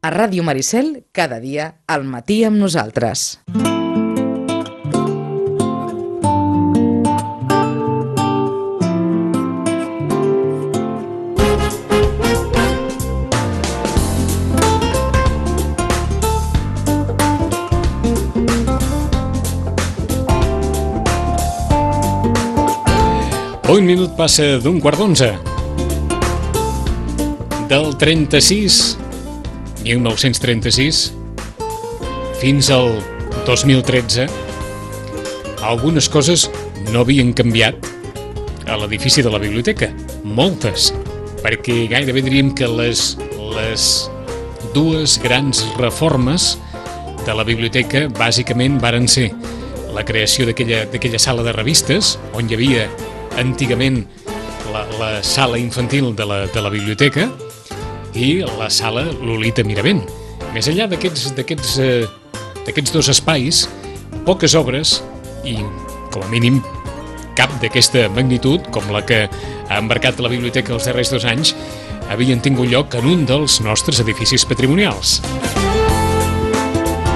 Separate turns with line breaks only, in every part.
A Ràdio Maricel, cada dia, al matí amb nosaltres.
Un minut passa d'un quart d'onze. Del 36, 1936, fins al 2013, algunes coses no havien canviat a l'edifici de la biblioteca. Moltes. Perquè gairebé diríem que les, les dues grans reformes de la biblioteca bàsicament varen ser la creació d'aquella sala de revistes, on hi havia antigament la, la sala infantil de la, de la biblioteca i la sala Lolita Miravent. Més enllà eh, d'aquests dos espais, poques obres i, com a mínim, cap d'aquesta magnitud, com la que ha embarcat la biblioteca els darrers dos anys, havien tingut lloc en un dels nostres edificis patrimonials.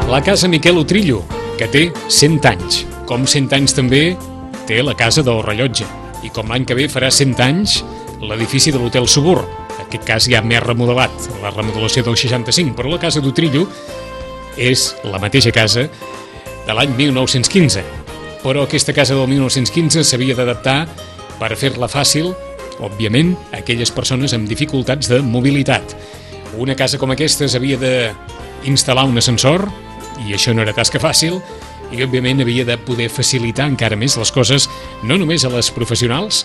La Casa Miquel Utrillo, que té 100 anys, com 100 anys també té la Casa del Rellotge i com l'any que ve farà 100 anys l'edifici de l'Hotel Subur. Aquest cas ja més remodelat, la remodelació del 65, però la casa d'Utrillo és la mateixa casa de l'any 1915. Però aquesta casa del 1915 s'havia d'adaptar per fer-la fàcil, òbviament, a aquelles persones amb dificultats de mobilitat. Una casa com aquesta s'havia d'instal·lar un ascensor, i això no era tasca fàcil, i òbviament havia de poder facilitar encara més les coses no només a les professionals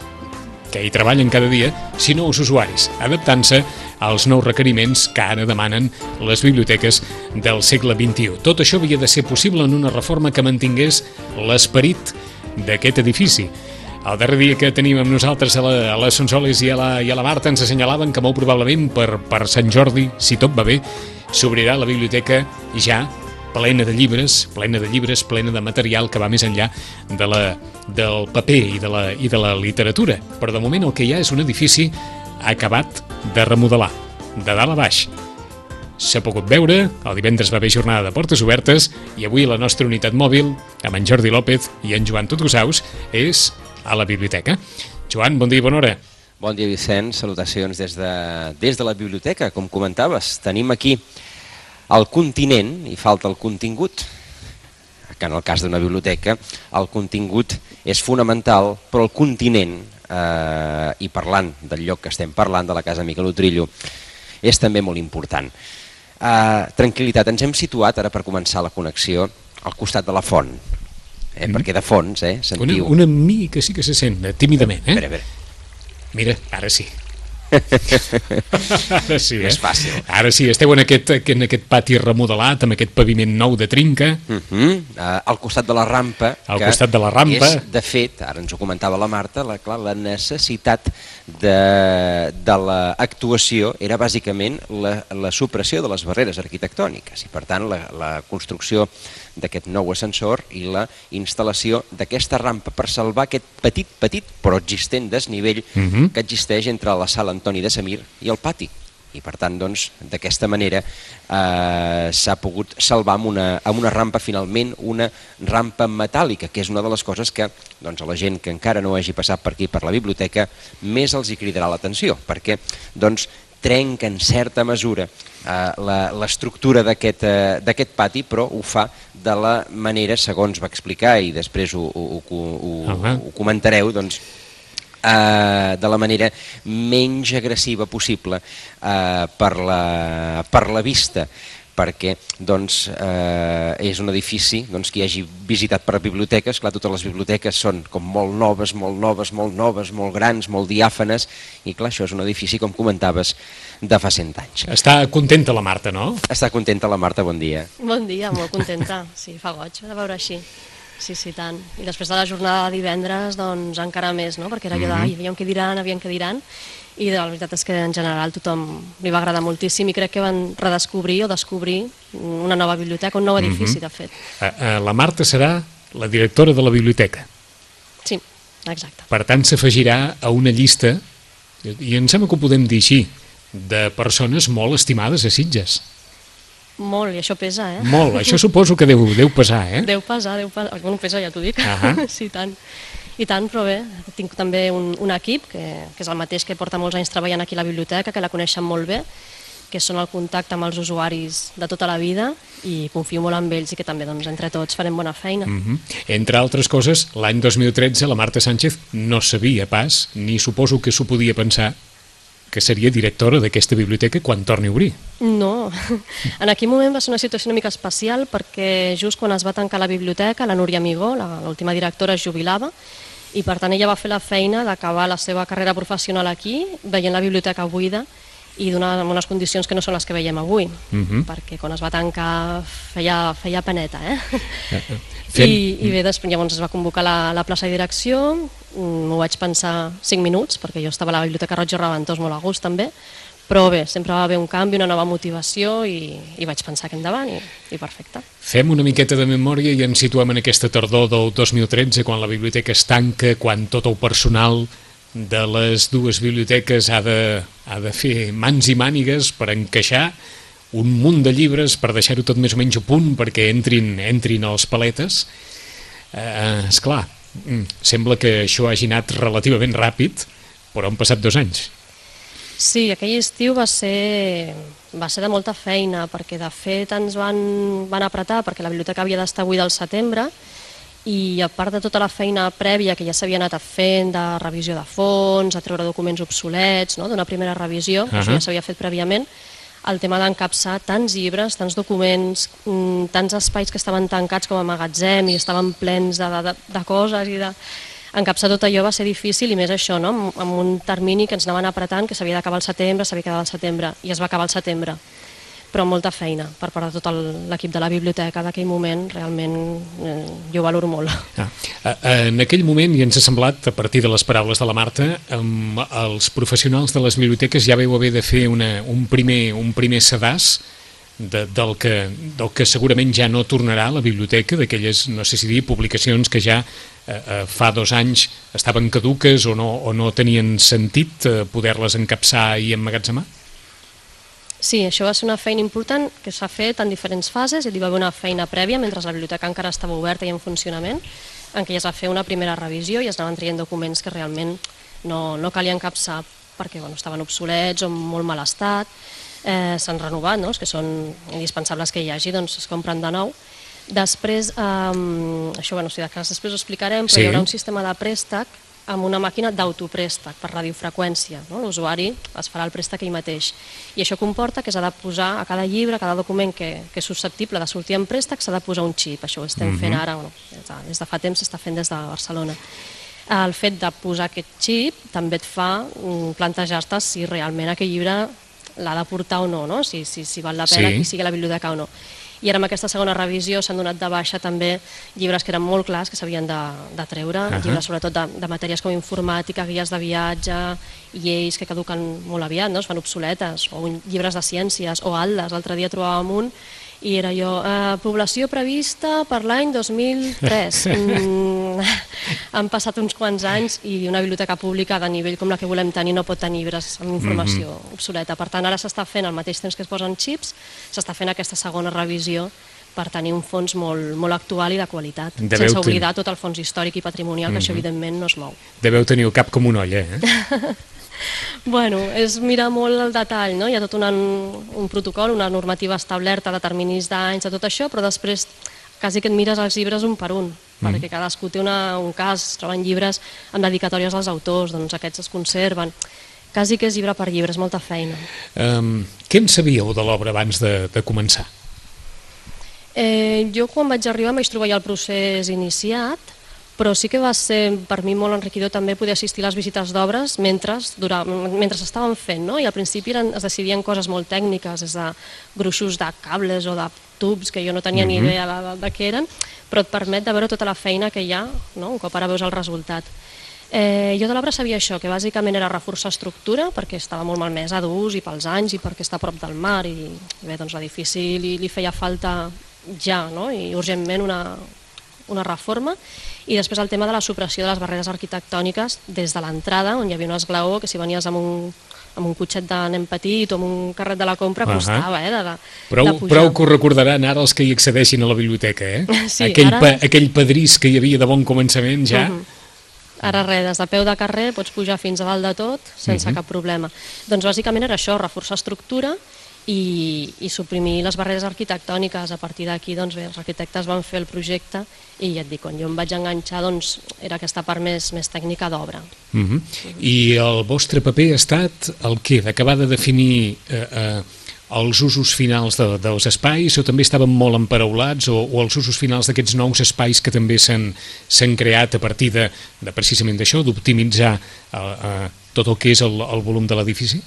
que hi treballen cada dia, sinó als usuaris, adaptant-se als nous requeriments que ara demanen les biblioteques del segle XXI. Tot això havia de ser possible en una reforma que mantingués l'esperit d'aquest edifici. El darrer dia que teníem amb nosaltres a, la, a les Sonsoles i a, la, i a la Marta ens assenyalaven que molt probablement per, per Sant Jordi, si tot va bé, s'obrirà la biblioteca ja plena de llibres, plena de llibres, plena de material que va més enllà de la, del paper i de, la, i de la literatura. Però de moment el que hi ha és un edifici acabat de remodelar, de dalt a baix. S'ha pogut veure, el divendres va haver jornada de portes obertes i avui la nostra unitat mòbil, amb en Jordi López i en Joan Tutgosaus, és a la biblioteca. Joan, bon dia i bona hora.
Bon dia, Vicent. Salutacions des de, des de la biblioteca, com comentaves. Tenim aquí el continent, i falta el contingut, que en el cas d'una biblioteca el contingut és fonamental, però el continent, eh, i parlant del lloc que estem parlant, de la casa Miquel Utrillo, és també molt important. Eh, tranquil·litat, ens hem situat, ara per començar la connexió, al costat de la font, eh, mm. perquè de fons, eh, sentiu...
Una, una mica sí que se sent, eh, tímidament, eh?
Espera, espera.
Mira, ara sí. Ara sí,
eh? És fàcil.
Ara sí, esteu en aquest, en aquest pati remodelat, amb aquest paviment nou de trinca.
Uh -huh. uh, al costat de la rampa.
Al costat de la rampa.
És, de fet, ara ens ho comentava la Marta, la, clar, la necessitat de, de l'actuació era bàsicament la, la supressió de les barreres arquitectòniques i, per tant, la, la construcció d'aquest nou ascensor i la instal·lació d'aquesta rampa per salvar aquest petit, petit, però existent desnivell uh
Mhm.
-huh. que existeix entre la sala Antoni de Samir i el pati. I per tant, doncs, d'aquesta manera eh, s'ha pogut salvar amb una, amb una rampa finalment, una rampa metàl·lica, que és una de les coses que doncs, a la gent que encara no hagi passat per aquí, per la biblioteca, més els hi cridarà l'atenció, perquè doncs, trenca en certa mesura l'estructura d'aquest eh, pati, però ho fa de la manera, segons va explicar, i després ho, ho, ho, ho,
Uh -huh.
ho comentareu, doncs, eh, de la manera menys agressiva possible eh, per, la, per la vista perquè doncs, eh, és un edifici doncs, qui hagi visitat per biblioteques, clar, totes les biblioteques són com molt noves, molt noves, molt noves, molt grans, molt diàfanes, i clar, això és un edifici, com comentaves, de fa 100 anys.
Està contenta la Marta, no?
Està contenta la Marta, bon dia.
Bon dia, molt contenta. Sí, fa goig de veure així. Sí, sí, tant. I després de la jornada de divendres, doncs encara més, no? Perquè era allò de, ai, aviam què diran, aviam què diran. I la veritat és que en general tothom li va agradar moltíssim i crec que van redescobrir o descobrir una nova biblioteca, un nou edifici, de fet.
Eh, eh, La Marta serà la directora de la biblioteca.
Sí, exacte.
Per tant, s'afegirà a una llista, i em sembla que ho podem dir així, de persones molt estimades a Sitges.
Molt, i això pesa, eh?
Molt, això suposo que deu, deu pesar, eh?
Deu pesar, deu pesar. Bueno, pesa, ja t'ho dic.
Ahà.
sí, tant. I tant, però bé, tinc també un, un equip, que, que és el mateix que porta molts anys treballant aquí a la biblioteca, que la coneixen molt bé, que són el contacte amb els usuaris de tota la vida i confio molt en ells i que també doncs, entre tots farem bona feina. Mm.
Mhm. Entre altres coses, l'any 2013 la Marta Sánchez no sabia pas, ni suposo que s'ho podia pensar, que seria directora d'aquesta biblioteca quan torni a obrir.
No, en aquell moment va ser una situació una mica especial perquè just quan es va tancar la biblioteca, la Núria Amigó, la- l'última directora, es jubilava i per tant ella va fer la feina d'acabar la seva carrera professional aquí, veient la biblioteca buida i donar unes condicions que no són les que veiem avui,
Mhm.
perquè quan es va tancar feia, feia peneta, eh?
Fem-
I, I bé, després, llavors es va convocar la, la plaça de direcció, mm, m'ho vaig pensar 5 minuts, perquè jo estava a la Biblioteca Roig i Reventós molt a gust també, però bé, sempre va haver un canvi, una nova motivació i, i vaig pensar que endavant i, i perfecte.
Fem una miqueta de memòria i ens situem en aquesta tardor del 2013, quan la biblioteca es tanca, quan tot el personal de les dues biblioteques ha de, ha de fer mans i mànigues per encaixar un munt de llibres per deixar-ho tot més o menys a punt perquè entrin, entrin els paletes. Eh, esclar, mm, sembla que això hagi anat relativament ràpid, però han passat dos anys.
Sí, aquell estiu va ser, va ser de molta feina, perquè de fet ens van, van apretar, perquè la biblioteca havia d'estar buida al setembre, i a part de tota la feina prèvia que ja s'havia anat fent de revisió de fons, a treure documents obsolets, no? d'una primera revisió, uh -huh. això ja s'havia fet prèviament, el tema d'encapçar tants llibres, tants documents, mm, tants espais que estaven tancats com a magatzem i estaven plens de, de, de coses i de... Encapçar tot allò va ser difícil i més això, no? amb, amb un termini que ens anaven apretant, que s'havia d'acabar al setembre, s'havia quedat al setembre, i es va acabar al setembre però molta feina per part de tot l'equip de la biblioteca d'aquell moment, realment eh, jo valoro molt.
Ah, eh, en aquell moment, i ens ha semblat, a partir de les paraules de la Marta, amb els professionals de les biblioteques ja veu haver de fer una, un, primer, un primer sedàs de, del, que, del que segurament ja no tornarà a la biblioteca, d'aquelles, no sé si dir, publicacions que ja eh, eh, fa dos anys estaven caduques o no, o no tenien sentit eh, poder-les encapçar i emmagatzemar?
Sí, això va ser una feina important que s'ha fet en diferents fases. Hi va haver una feina prèvia mentre la biblioteca encara estava oberta i en funcionament, en què ja es va fer una primera revisió i es anaven traient documents que realment no, no calia encapçar perquè bueno, estaven obsolets o en molt mal estat, eh, s'han renovat, no? els que són indispensables que hi hagi, doncs es compren de nou. Després, eh, això bueno, si de cas després ho explicarem, però
Sí.
hi haurà un sistema de préstec amb una màquina d'autoprèstec per radiofreqüència. No? L'usuari es farà el préstec ell mateix. I això comporta que s'ha de posar a cada llibre, a cada document que, que és susceptible de sortir en préstec, s'ha de posar un xip. Això ho estem fent ara, bueno, des, de, des de fa temps s'està fent des de Barcelona. El fet de posar aquest xip també et fa mm, plantejar-te si realment aquell llibre l'ha de portar o no, no? Si, si, si val la pena
Sí.
que sigui a la biblioteca o no. I ara amb aquesta segona revisió s'han donat de baixa també llibres que eren molt clars que s'havien de, de treure, uh. -huh. llibres sobretot de, de matèries com informàtica, guies de viatge, lleis que caduquen molt aviat, no? es fan obsoletes, o un- llibres de ciències, o aldes, l'altre dia trobàvem un i era jo, eh, població prevista per l'any 2003. Mm, han passat uns quants anys i una biblioteca pública de nivell com la que volem tenir no pot tenir llibres amb informació mm -hmm. obsoleta. Per tant, ara s'està fent al mateix temps que es posen xips, s'està fent aquesta segona revisió per tenir un fons molt, molt actual i de qualitat,
Deveu
sense
tenir-
oblidar tot el fons històric i patrimonial, que això evidentment no es mou.
Deveu tenir el cap com una olla, eh?
Bueno, és mirar molt el detall, no? Hi ha tot una, un protocol, una normativa establerta de terminis d'anys, de tot això, però després quasi que et mires els llibres un per un, perquè cadascú té una, un cas, es troben llibres amb dedicatòries als autors, doncs aquests es conserven. Quasi que és llibre per llibre, és molta feina.
Um, què en sabíeu de l'obra abans de, de començar?
Eh, jo quan vaig arribar em vaig trobar ja el procés iniciat, però sí que va ser per mi molt enriquidor també poder assistir a les visites d'obres mentre, durant, mentre s'estaven fent, no? i al principi eren, es decidien coses molt tècniques, des de gruixos de cables o de tubs que jo no tenia ni idea de, de, de què eren, però et permet de veure tota la feina que hi ha no? un cop ara veus el resultat. Eh, jo de l'obra sabia això, que bàsicament era reforçar estructura, perquè estava molt malmesa d'ús i pels anys i perquè està a prop del mar i bé, doncs l'edifici li, li feia falta ja no? i urgentment una, una reforma i després el tema de la supressió de les barreres arquitectòniques des de l'entrada, on hi havia un esglaó que si venies amb un amb un cotxet de nen petit o amb un carret de la compra
Ahà.
costava, eh, de, de,
Prou,
de pujar.
prou que ho recordaran ara els que hi accedeixin a la biblioteca, eh?
Sí,
aquell,
ara-
pa, aquell padrís que hi havia de bon començament ja...
Mhm. Ara res, des de peu de carrer pots pujar fins a dalt de tot sense
Mhm.
cap problema. Doncs bàsicament era això, reforçar estructura i, i suprimir les barreres arquitectòniques. A partir d'aquí, doncs bé, els arquitectes van fer el projecte i ja et dic, quan jo em vaig enganxar, doncs era aquesta part més, més tècnica d'obra.
Uh -huh. I el vostre paper ha estat el què? D'acabar de definir eh, eh, els usos finals de, dels espais o també estaven molt emparaulats o, o els usos finals d'aquests nous espais que també s'han creat a partir de, de precisament d'això, d'optimitzar eh, eh, tot el que és el, el volum de l'edifici?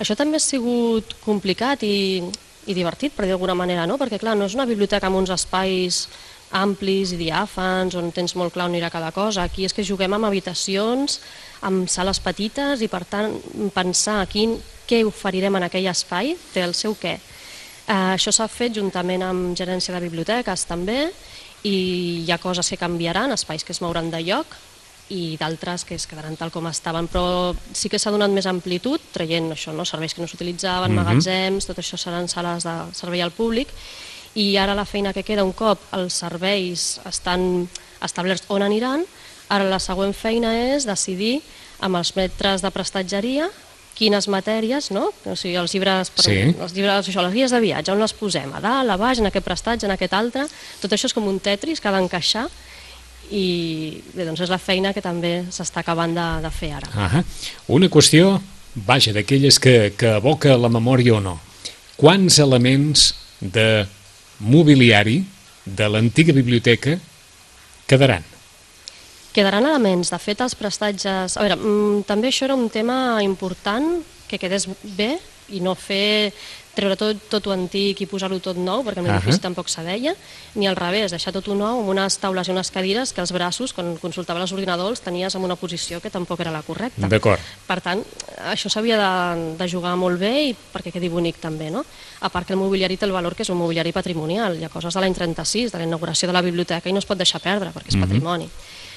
Això també ha sigut complicat i, i divertit, per dir d'alguna manera, no? perquè clar, no és una biblioteca amb uns espais amplis i diàfans, on tens molt clar on anirà cada cosa. Aquí és que juguem amb habitacions, amb sales petites i per tant pensar quin, què oferirem en aquell espai té el seu què. Eh, això s'ha fet juntament amb gerència de biblioteques també i hi ha coses que canviaran, espais que es mouran de lloc i d'altres que es quedaran tal com estaven, però sí que s'ha donat més amplitud, traient això, no? serveis que no s'utilitzaven,
Mhm.
magatzems, tot això seran sales de servei al públic, i ara la feina que queda un cop els serveis estan establerts on aniran, ara la següent feina és decidir amb els metres de prestatgeria quines matèries, no? O sigui, els llibres, per,
Sí.
els llibres, això, les guies de viatge, on les posem? A dalt, a baix, en aquest prestatge, en aquest altre? Tot això és com un tetris que ha d'encaixar i bé, doncs és la feina que també s'està acabant de, de fer ara.
Ah Una qüestió, vaja, d'aquelles que, que evoca la memòria o no. Quants elements de mobiliari de l'antiga biblioteca quedaran?
Quedaran elements, de fet els prestatges... A veure, mm, també això era un tema important, que quedés bé i no fer treure tot, tot ho antic i posar-ho tot nou, perquè en l'edifici
Ahà.
tampoc s'adeia, ni al revés, deixar tot ho nou amb unes taules i unes cadires que els braços, quan l'ordinador, els tenies en una posició que tampoc era la correcta.
D'acord.
Per tant, això s'havia de, de jugar molt bé i perquè quedi bonic també, no? A part que el mobiliari té el valor que és un mobiliari patrimonial. Hi ha coses de l'any 36, de la inauguració de la biblioteca, i no es pot deixar perdre perquè és patrimoni.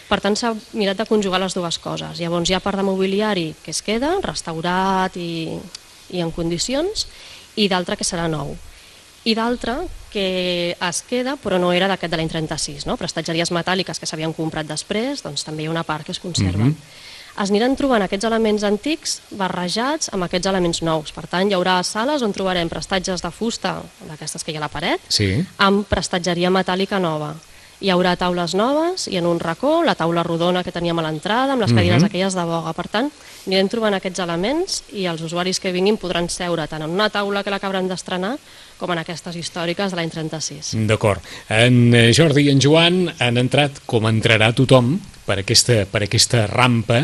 Per tant, s'ha mirat de conjugar les dues coses. Llavors hi ha part de mobiliari que es queda, restaurat i, i en condicions, i d'altre que serà nou. I d'altre que es queda, però no era d'aquest de l'any 36, no? prestatgeries metàl·liques que s'havien comprat després, doncs també hi ha una part que es conserva. Es aniran trobant aquests elements antics barrejats amb aquests elements nous. Per tant, hi haurà sales on trobarem prestatges de fusta, d'aquestes que hi ha a la paret,
Sí.
amb prestatgeria metàl·lica nova. Hi haurà taules noves i en un racó la taula rodona que teníem a l'entrada amb les cadires aquelles de boga. Per tant, anirem trobant aquests elements i els usuaris que vinguin podran seure tant en una taula que l'acabaran d'estrenar com en aquestes històriques de l'any 36.
D'acord. En eh, Jordi i en Joan han entrat, com entrarà tothom, per aquesta, per aquesta rampa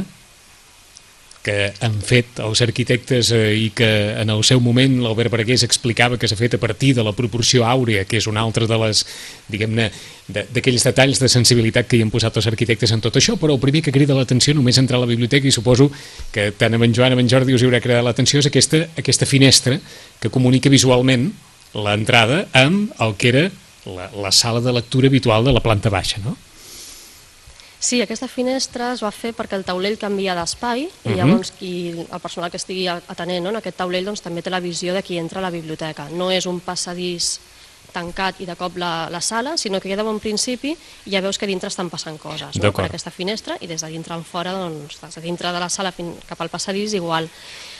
que han fet els arquitectes eh, i que en el seu moment l'Albert Bragués explicava que s'ha fet a partir de la proporció àurea, que és una altra de les, diguem-ne, de- d'aquells detalls de sensibilitat que hi han posat els arquitectes en tot això, però el primer que crida l'atenció només entrar a la biblioteca i suposo que tant amb en Joan amb en Jordi us haurà cridat l'atenció és aquesta, aquesta finestra que comunica visualment l'entrada amb el que era la, la sala de lectura habitual de la planta baixa, no?
Sí, aquesta finestra es va fer perquè el taulell canvia d'espai
Mhm.
i llavors qui, el personal que estigui atenent no, en aquest taulell doncs, també té la visió de qui entra a la biblioteca. No és un passadís tancat i de cop la, la sala, sinó que queda bon principi i ja veus que dintre estan passant coses no? per aquesta finestra i des de dintre en fora, doncs, des de dintre de la sala fin, cap al passadís igual.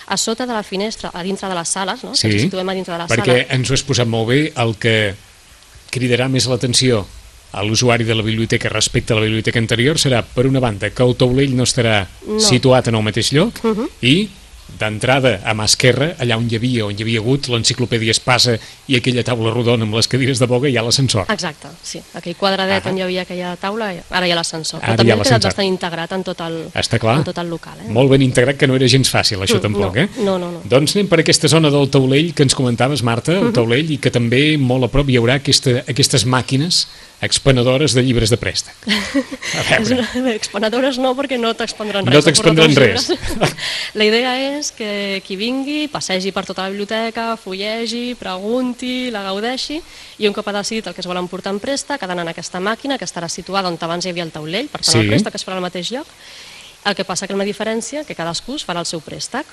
A sota de la finestra, a dintre de les sales, no? que ens situem a dintre de la
perquè
sala,
ens ho has posat molt bé, el que cridarà més l'atenció a l'usuari de la biblioteca respecte a la biblioteca anterior serà, per una banda, que el taulell no estarà
No.
situat en el mateix lloc
Uh -huh.
i d'entrada a mà esquerra, allà on hi havia, on hi havia hagut l'enciclopèdia Espasa i aquella taula rodona amb les cadires de boga, hi ha l'ascensor.
Exacte, sí. Aquell quadradet
Ah.
on hi havia aquella taula, ara hi ha l'ascensor. Però també
ha
quedat bastant integrat en tot el,
Està clar.
en tot el local. Eh?
Molt ben integrat, que no era gens fàcil, això
Mm,
tampoc,
no,
eh?
no, no, no.
Doncs anem per aquesta zona del taulell que ens comentaves, Marta, el taulell, i que també molt a prop hi haurà aquesta, aquestes màquines expenedores de llibres de préstec. A
És
veure,
una, exponedores no, perquè no t'expondran
No
res.
t'expondran
els
res.
La idea és que qui vingui, passegi per tota la biblioteca, fullegi, pregunti, la gaudeixi, i un cop ha decidit el que es vol emportar en préstec, ha d'anar en aquesta màquina, que estarà situada on abans hi havia el taulell, per tant
Sí.
el préstec es farà al mateix lloc. El que passa que ha una diferència, que cadascú es farà el seu préstec.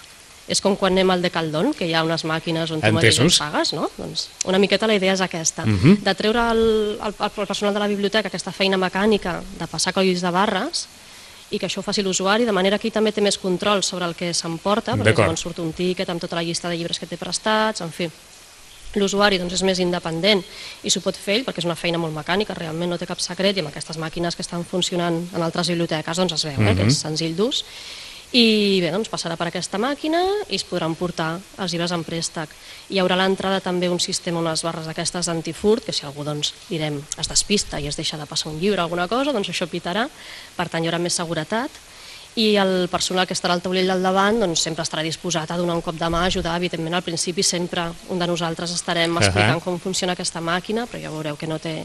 És com quan anem al Decaldón, que hi ha unes màquines on tu mateix
Entesos.
et pagues, no? Doncs una miqueta la idea és aquesta,
Mhm.
de treure al, al, al personal de la biblioteca aquesta feina mecànica de passar codis de barres i que això ho faci l'usuari, de manera que ell també té més control sobre el que s'emporta, perquè llavors surt un tiquet amb tota la llista de llibres que té prestats, en fi. L'usuari doncs, és més independent i s'ho pot fer ell perquè és una feina molt mecànica, realment no té cap secret i amb aquestes màquines que estan funcionant en altres biblioteques doncs es veu eh, que és senzill d'ús. I bé, doncs passarà per aquesta màquina i es podran portar els llibres en préstec. Hi haurà a l'entrada també un sistema, unes barres d'aquestes d'antifurt, que si algú doncs, direm, es despista i es deixa de passar un llibre o alguna cosa, doncs això pitarà, per tant hi haurà més seguretat. I el personal que estarà al taulell del davant doncs, sempre estarà disposat a donar un cop de mà, ajudar, evidentment al principi sempre un de nosaltres estarem explicant com funciona aquesta màquina, però ja veureu que no té,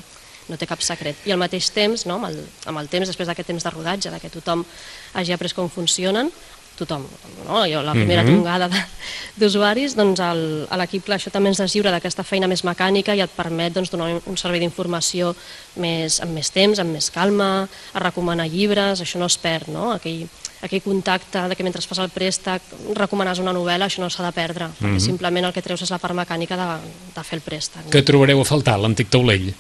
no té cap secret. I al mateix temps, no, amb, el, amb el temps, després d'aquest temps de rodatge, de que tothom hagi après com funcionen, tothom, no? jo la primera
Mhm.
tongada de- d'usuaris, doncs el- a l'equip això també ens deslliura d'aquesta feina més mecànica i et permet doncs, donar un- servei d'informació més, amb més temps, amb més calma, a recomanar llibres, això no es perd, no? Aquell, aquell contacte de que mentre fas el préstec recomanes una novel·la, això no s'ha de perdre, perquè simplement el que treus és la part mecànica de, de fer el préstec. No?
Que trobareu a faltar, l'antic taulell?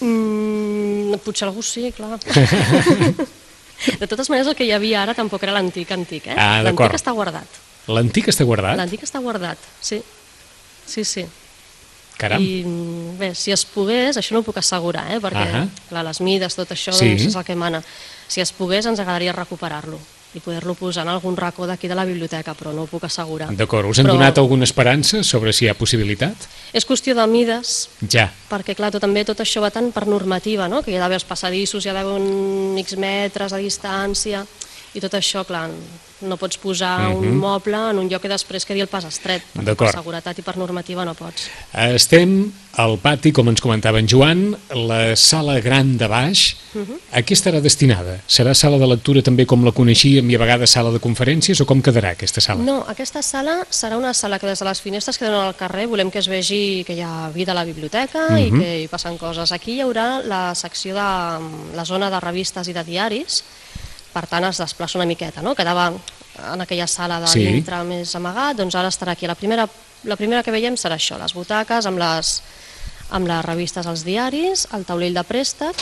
Mm, potser algú sí, clar. de totes maneres, el que hi havia ara tampoc era l'antic antic, eh?
Ah,
l'antic està guardat.
L'antic està guardat?
L'antic està guardat, sí. Sí, sí.
Caram.
I mm, bé, si es pogués, això no ho puc assegurar, eh? perquè
Ahà.
clar, les mides, tot això
Sí.
doncs, és el que mana. Si es pogués, ens agradaria recuperar-lo i poder-lo posar en algun racó d'aquí de la biblioteca, però no ho puc assegurar.
D'acord, us han
Però
donat alguna esperança sobre si hi ha possibilitat?
És qüestió de mides,
Ja.
perquè clar, tot, també tot això va tant per normativa, no? que hi ha d'haver els passadissos, hi ha d'haver un X metres de distància, i tot això, clar, no pots posar un moble en un lloc que després quedi el pas estret, perquè per seguretat i per normativa no pots.
Estem al pati, com ens comentava en Joan, la sala gran de baix. A què estarà destinada? Serà sala de lectura també com la coneixíem i a vegades sala de conferències o com quedarà aquesta sala?
No, aquesta sala serà una sala que des de les finestres que donen al carrer volem que es vegi que hi ha vida a la biblioteca i que hi passen coses. Aquí hi haurà la secció de la zona de revistes i de diaris, per tant es desplaça una miqueta, no? Quedava en aquella sala de
Sí.
dintre més amagat, doncs ara estarà aquí. La primera, la primera que veiem serà això, les butaques amb les, amb les revistes als diaris, el taulell de préstec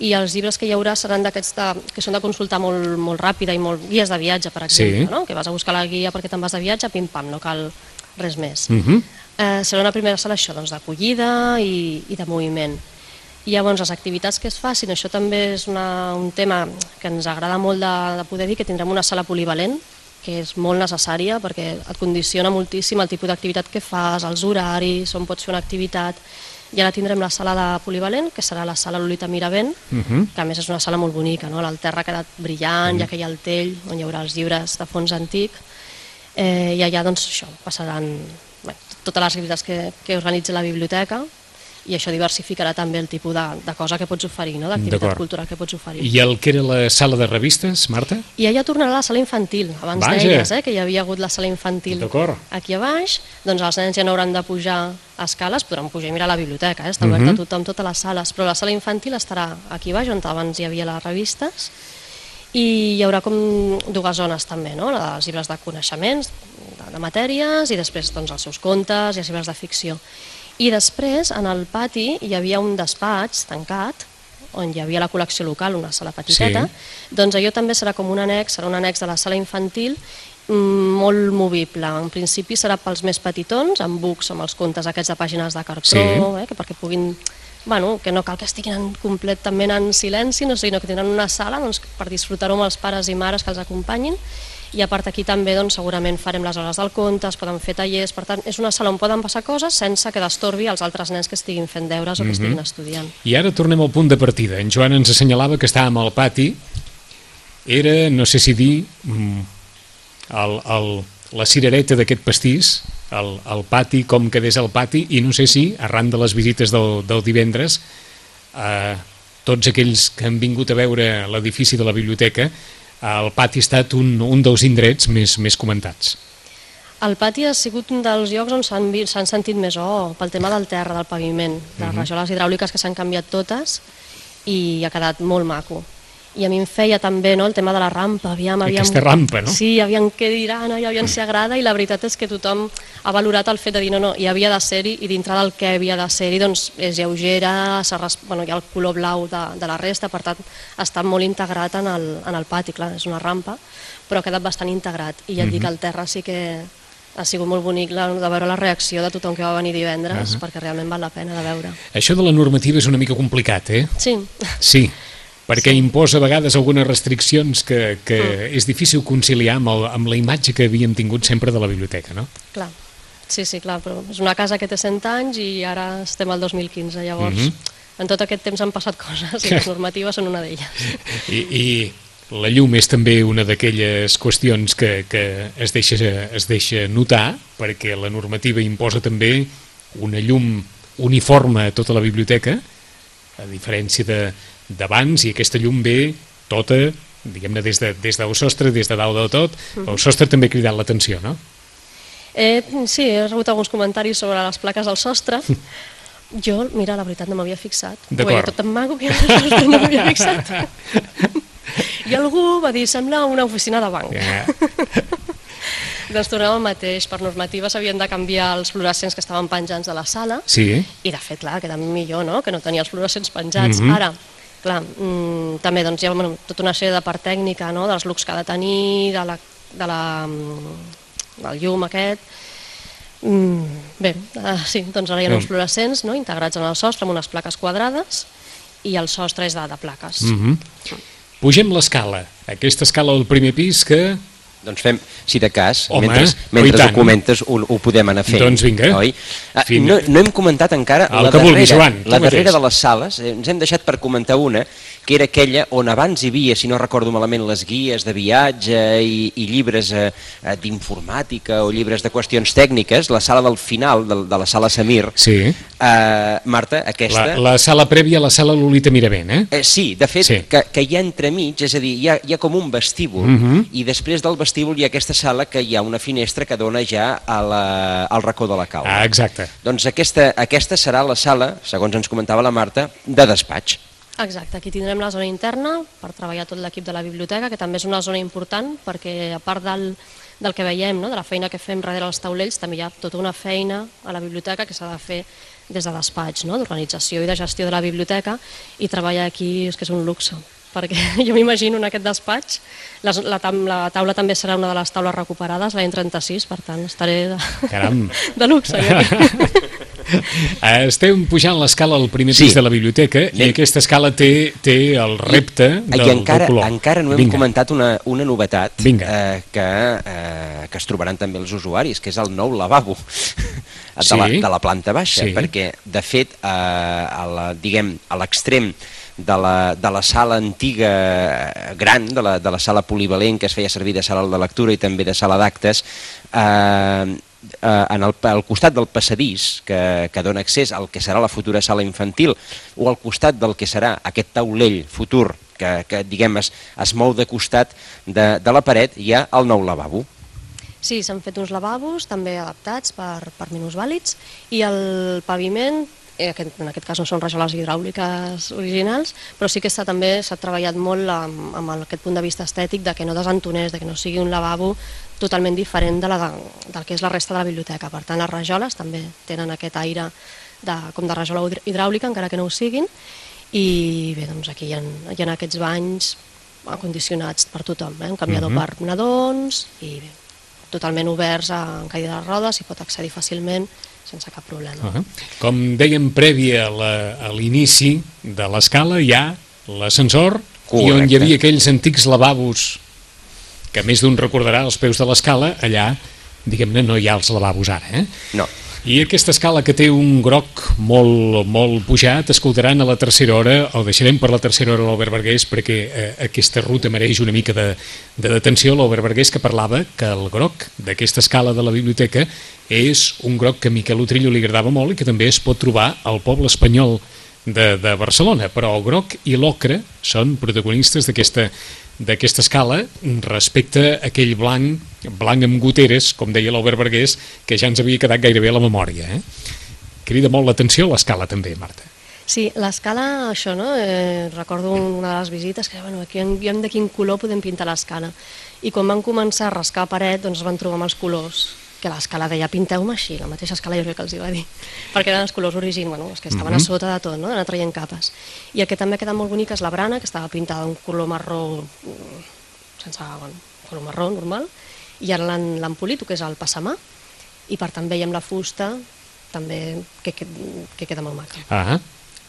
i els llibres que hi haurà seran d'aquests que són de consultar molt, molt ràpida i molt guies de viatge, per exemple,
Sí.
no? que vas a buscar la guia perquè te'n vas de viatge, pim-pam, no cal res més.
Mhm.
eh, serà una primera sala això, doncs, d'acollida i, i de moviment. I llavors les activitats que es facin, això també és una, un tema que ens agrada molt de, de poder dir, que tindrem una sala polivalent, que és molt necessària perquè et condiciona moltíssim el tipus d'activitat que fas, els horaris, on pots fer una activitat. I ara tindrem la sala de polivalent, que serà la sala Lolita Miravent,
Mhm.
que a més és una sala molt bonica, no? el terra ha quedat brillant, ja que hi ha el tell, on hi haurà els llibres de fons antic, eh, i allà doncs, això, passaran bé, totes les activitats que, que organitza la biblioteca i això diversificarà també el tipus de, de cosa que pots oferir, no? d'activitat cultural que pots oferir.
I el que era la sala de revistes, Marta?
I allà tornarà la sala infantil. Abans deies eh, que hi havia hagut la sala infantil aquí a baix, doncs els nens ja no hauran de pujar escales, podran pujar i mirar la biblioteca, eh? està oberta a tothom, totes les sales, però la sala infantil estarà aquí baix, on abans hi havia les revistes, i hi haurà com dues zones també, no? la dels llibres de coneixements, de, de matèries, i després doncs, els seus contes i els llibres de ficció. I després, en el pati, hi havia un despatx tancat, on hi havia la col·lecció local, una sala petiteta,
Sí.
doncs allò també serà com un annex, serà un annex de la sala infantil, mm, molt movible. En principi serà pels més petitons, amb bucs, amb els contes aquests de pàgines de cartró,
Sí.
eh, que perquè puguin bueno, que no cal que estiguin en, completament en silenci, no, sinó que tindran una sala doncs, per disfrutar-ho amb els pares i mares que els acompanyin i a part aquí també doncs, segurament farem les hores del conte, es poden fer tallers, per tant és una sala on poden passar coses sense que destorbi els altres nens que estiguin fent deures o que estiguin estudiant.
I ara tornem al punt de partida. En Joan ens assenyalava que estàvem al pati. Era, no sé si dir, mm, el, el, la cirereta d'aquest pastís, el, el pati com quedés al pati, i no sé si, arran de les visites del, del divendres, eh, tots aquells que han vingut a veure l'edifici de la biblioteca, el pati ha estat un, un dels indrets més, més comentats.
El pati ha sigut un dels llocs on s'han sentit més oh, pel tema del terra, del paviment, de les rajoles hidràuliques que s'han canviat totes i ha quedat molt maco. I a mi em feia també no, el tema de la rampa. Aviam, aviam,
Aquesta rampa, no?
Sí, aviam què diran, i aviam si agrada, i la veritat és que tothom ha valorat el fet de dir no, no, hi havia de ser-hi, i dintre del que havia de ser-hi doncs, és lleugera, bueno, hi ha el color blau de, de la resta, per tant està molt integrat en el, en el pati, clar, és una rampa, però ha quedat bastant integrat, i ja et dic,
Mhm.
al terra sí que ha sigut molt bonic la, de veure la reacció de tothom que va venir divendres,
Ahà.
perquè realment val la pena de veure.
Això de la normativa és una mica complicat, eh?
Sí,
Sí, perquè
Sí.
imposa a vegades algunes restriccions que, que és difícil conciliar amb, el, amb la imatge que havíem tingut sempre de la biblioteca, no?
clar. Sí, sí, clar, però és una casa que té 100 anys i ara estem al 2015, llavors
Mhm.
en tot aquest temps han passat coses i les normatives són una d'elles.
I, I la llum és també una d'aquelles qüestions que, que es, deixa, es deixa notar, perquè la normativa imposa també una llum uniforme a tota la biblioteca, a diferència de- d'abans, i aquesta llum ve tota, diguem-ne, des, de, des del sostre, des de dalt de tot. El sostre també ha cridat l'atenció, no?
Eh, sí, he rebut alguns comentaris sobre les plaques al sostre. Jo, mira, la veritat no m'havia fixat.
D'acord.
tot tan maco que no m'havia fixat. I algú va dir, sembla una oficina de banc.
Ja.
Doncs tornem al mateix. Per normativa s'havien de canviar els fluorescents que estaven penjants de la sala
Sí,
i de fet, clar, queda millor, no?, que no tenia els fluorescents penjats.
Mhm.
Ara, clar, mm, també doncs, hi ha bueno, tota una sèrie de part tècnica, no?, dels looks que ha de tenir, de la, de la, mm, del llum aquest... Mm, bé, uh, sí, doncs ara hi ha uns fluorescents no?, integrats en el sostre amb unes plaques quadrades i el sostre és de, de plaques.
Mm -hmm. Pugem l'escala, aquesta escala del primer pis que...
Doncs fem, si de cas,
Home,
mentre, mentre ho comentes, ho, ho podem anar fent.
Doncs vinga.
Oi? Ah, no, no hem comentat encara
El
la
que vulguis,
darrera,
Joan,
la darrera
mateix.
de les sales. Eh, Ens hem deixat per comentar una, que era aquella on abans hi havia, si no recordo malament, les guies de viatge i, i llibres eh, eh, d'informàtica o llibres de qüestions tècniques, la sala del final, de, de la sala Samir.
Sí,
Eh, Marta, aquesta...
la, la sala prèvia a la sala Lolita Miravent, eh?
Eh, sí, de fet,
Sí.
Que, que hi ha entremig, és a dir, hi ha, hi ha com un vestíbul,
Mhm.
i després del vestíbul hi ha aquesta sala que hi ha una finestra que dona ja a la, al racó de la cau.
Ah, exacte.
Doncs aquesta, aquesta serà la sala, segons ens comentava la Marta, de despatx.
Exacte, aquí tindrem la zona interna per treballar tot l'equip de la biblioteca, que també és una zona important perquè a part del, del que veiem, no, de la feina que fem darrere els taulells, també hi ha tota una feina a la biblioteca que s'ha de fer des de despatx, no, d'organització i de gestió de la biblioteca, i treballar aquí és que és un luxe, perquè jo m'imagino en aquest despatx, la, la, la taula també serà una de les taules recuperades, l'any 36, per tant estaré de,
Caram.
de luxe. Jo
Estem pujant l'escala al primer pis
Sí.
de la biblioteca i
Anem-
aquesta escala té, té el repte del,
I encara,
del color.
encara no hem
Vinga.
comentat una, una novetat
Vinga.
eh, que, eh, que es trobaran també els usuaris, que és el nou lavabo de,
Sí.
la, de la planta baixa,
Sí.
perquè de fet eh, a la, diguem, a l'extrem de la, de la sala antiga eh, gran, de la, de la sala polivalent que es feia servir de sala de lectura i també de sala d'actes, eh, eh, en el, al costat del passadís que, que dona accés al que serà la futura sala infantil o al costat del que serà aquest taulell futur que, que diguem, es, es mou de costat de, de la paret, hi ha el nou lavabo.
Sí, s'han fet uns lavabos també adaptats per, per minusvàlids i el paviment, eh, en aquest cas no són rajoles hidràuliques originals, però sí que s'ha també s'ha treballat molt amb, amb aquest punt de vista estètic de que no desentonés, de que no sigui un lavabo totalment diferent de la, de, del que és la resta de la biblioteca. Per tant, les rajoles també tenen aquest aire de, com de rajola hidr- hidràulica, encara que no ho siguin, i bé, doncs aquí hi ha, hi ha aquests banys acondicionats per tothom, eh? un canviador
Mhm.
per nadons i bé, totalment oberts a, en caïda de rodes, s'hi pot accedir fàcilment sense cap problema.
Uh -huh. Com dèiem prèvia a la- a l'inici de l'escala hi ha l'ascensor i on hi havia aquells antics lavabos que més d'un recordarà als peus de l'escala, allà, diguem-ne, no hi ha els lavabos ara, eh?
No,
I aquesta escala que té un groc molt, molt pujat, escoltaran a la tercera hora, o deixarem per la tercera hora l'Albert Vergués perquè eh, aquesta ruta mereix una mica de, de detenció. L'Albert Vergués que parlava que el groc d'aquesta escala de la biblioteca és un groc que a Miquel Utrillo li agradava molt i que també es pot trobar al poble espanyol de, de Barcelona, però el groc i l'ocre són protagonistes d'aquesta d'aquesta escala respecte a aquell blanc, blanc amb goteres, com deia l'Albert Vergués, que ja ens havia quedat gairebé a la memòria. Eh? Crida molt l'atenció l'escala també, Marta.
Sí, l'escala, això, no? Eh, recordo una de les visites que, bueno, aquí hem de quin color podem pintar l'escala. I quan van començar a rascar paret, doncs es van trobar amb els colors que l'escala deia pinteu-me així, la mateixa escala jo crec que els hi va dir, perquè eren els colors origin, bueno, els que estaven uh -huh. a sota de tot, no? anar traient capes. I el que també queda molt bonic és la brana, que estava pintada d'un color marró, sense, bueno, color marró normal, i ara l'han polit, que és el passamà, i per tant veiem la fusta també que, que, que queda molt maca.
Ah,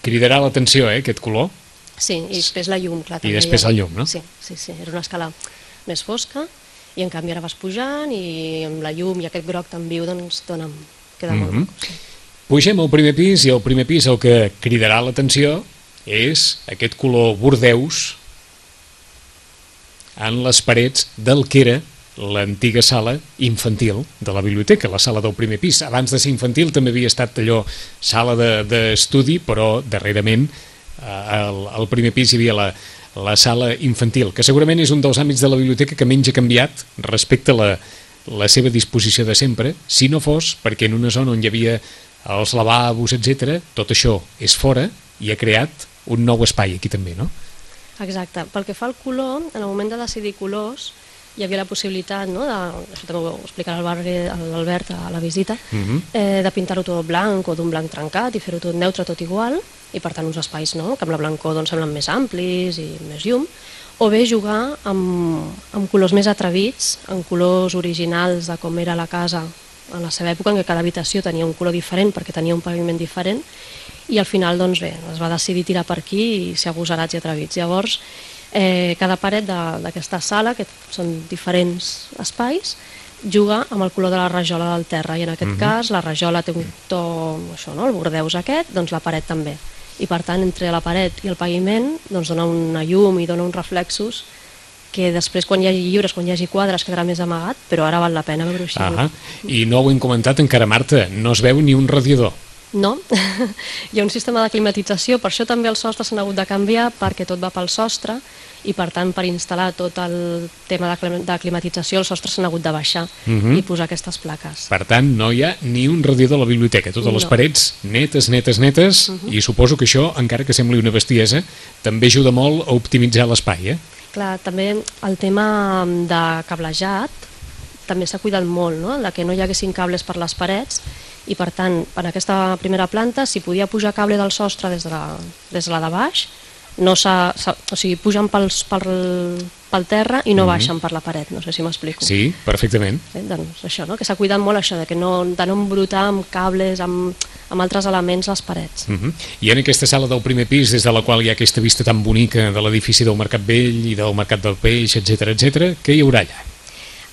cridarà l'atenció, eh, aquest color.
Sí, i després la llum, clar.
I després la llum, no?
Sí, sí, sí, era una escala més fosca, i en canvi ara vas pujant i amb la llum i aquest groc tan viu doncs dona, queda mm -hmm. molt.
Sí. Pugem al primer pis i al primer pis el que cridarà l'atenció és aquest color bordeus en les parets del que era l'antiga sala infantil de la biblioteca, la sala del primer pis. Abans de ser infantil també havia estat allò sala d'estudi, de, però darrerament eh, al, al primer pis hi havia la, la sala infantil, que segurament és un dels àmbits de la biblioteca que menys ha canviat respecte a la, la seva disposició de sempre, si no fos perquè en una zona on hi havia els lavabos, etc, tot això és fora i ha creat un nou espai aquí també, no?
Exacte. Pel que fa al color, en el moment de decidir colors, hi havia la possibilitat, no, de, això també ho explicarà l'Albert a la visita, uh mhm. -huh. eh, de pintar-ho tot blanc o d'un blanc trencat i fer-ho tot neutre, tot igual, i per tant uns espais no? que amb la blancor doncs, semblen més amplis i més llum, o bé jugar amb, amb colors més atrevits, amb colors originals de com era la casa en la seva època, en què cada habitació tenia un color diferent perquè tenia un paviment diferent, i al final doncs bé, es va decidir tirar per aquí i ser agosarats i atrevits. Llavors, eh, cada paret d'aquesta sala, que són diferents espais, juga amb el color de la rajola del terra i en aquest uh mhm. -huh. cas la rajola té un to, això, no? el bordeus aquest, doncs la paret també i per tant entre la paret i el paviment doncs dona una llum i dona uns reflexos que després quan hi hagi llibres, quan hi hagi quadres quedarà més amagat, però ara val la pena veure-ho així.
Ah I no ho hem comentat encara, Marta, no es veu ni un radiador.
No, hi ha un sistema de climatització, per això també els sostres s'han hagut de canviar perquè tot va pel sostre i per tant per instal·lar tot el tema de climatització els sostres s'han hagut de baixar uh mhm. -huh. i posar aquestes plaques.
Per tant, no hi ha ni un radiador a la biblioteca, totes no. les parets netes, netes, netes, uh mhm. -huh. i suposo que això, encara que sembli una bestiesa, també ajuda molt a optimitzar l'espai, eh?
Clar, també el tema de cablejat també s'ha cuidat molt, no? de que no hi haguessin cables per les parets i per tant, en aquesta primera planta, si podia pujar cable del sostre des de la, des de la de baix, no s'ha, o sigui, pugen pels, pel, pel terra i no mm -hmm. baixen per la paret, no sé si m'explico.
Sí, perfectament.
Eh, doncs això, no? que s'ha cuidat molt això, de, que no, de no embrutar amb cables, amb, amb altres elements les parets.
Mm -hmm. I en aquesta sala del primer pis, des de la qual hi ha aquesta vista tan bonica de l'edifici del Mercat Vell i del Mercat del Peix, etc etc, què hi haurà allà?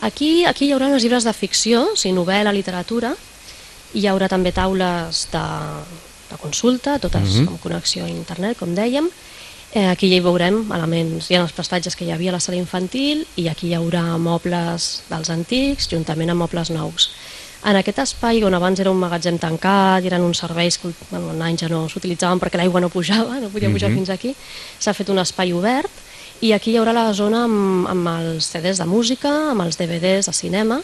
Aquí, aquí hi haurà uns llibres de ficció, o sigui, novel·la, literatura, hi haurà també taules de, de consulta, totes mm -hmm. amb connexió a internet, com dèiem, Eh, aquí ja hi veurem elements, hi ha els prestatges que hi havia a la sala infantil i aquí hi haurà mobles dels antics juntament amb mobles nous. En aquest espai, on abans era un magatzem tancat, eren uns serveis que bueno, en anys ja no s'utilitzaven perquè l'aigua no pujava, no podia pujar mm -hmm. fins aquí, s'ha fet un espai obert i aquí hi haurà la zona amb, amb els CDs de música, amb els DVDs de cinema,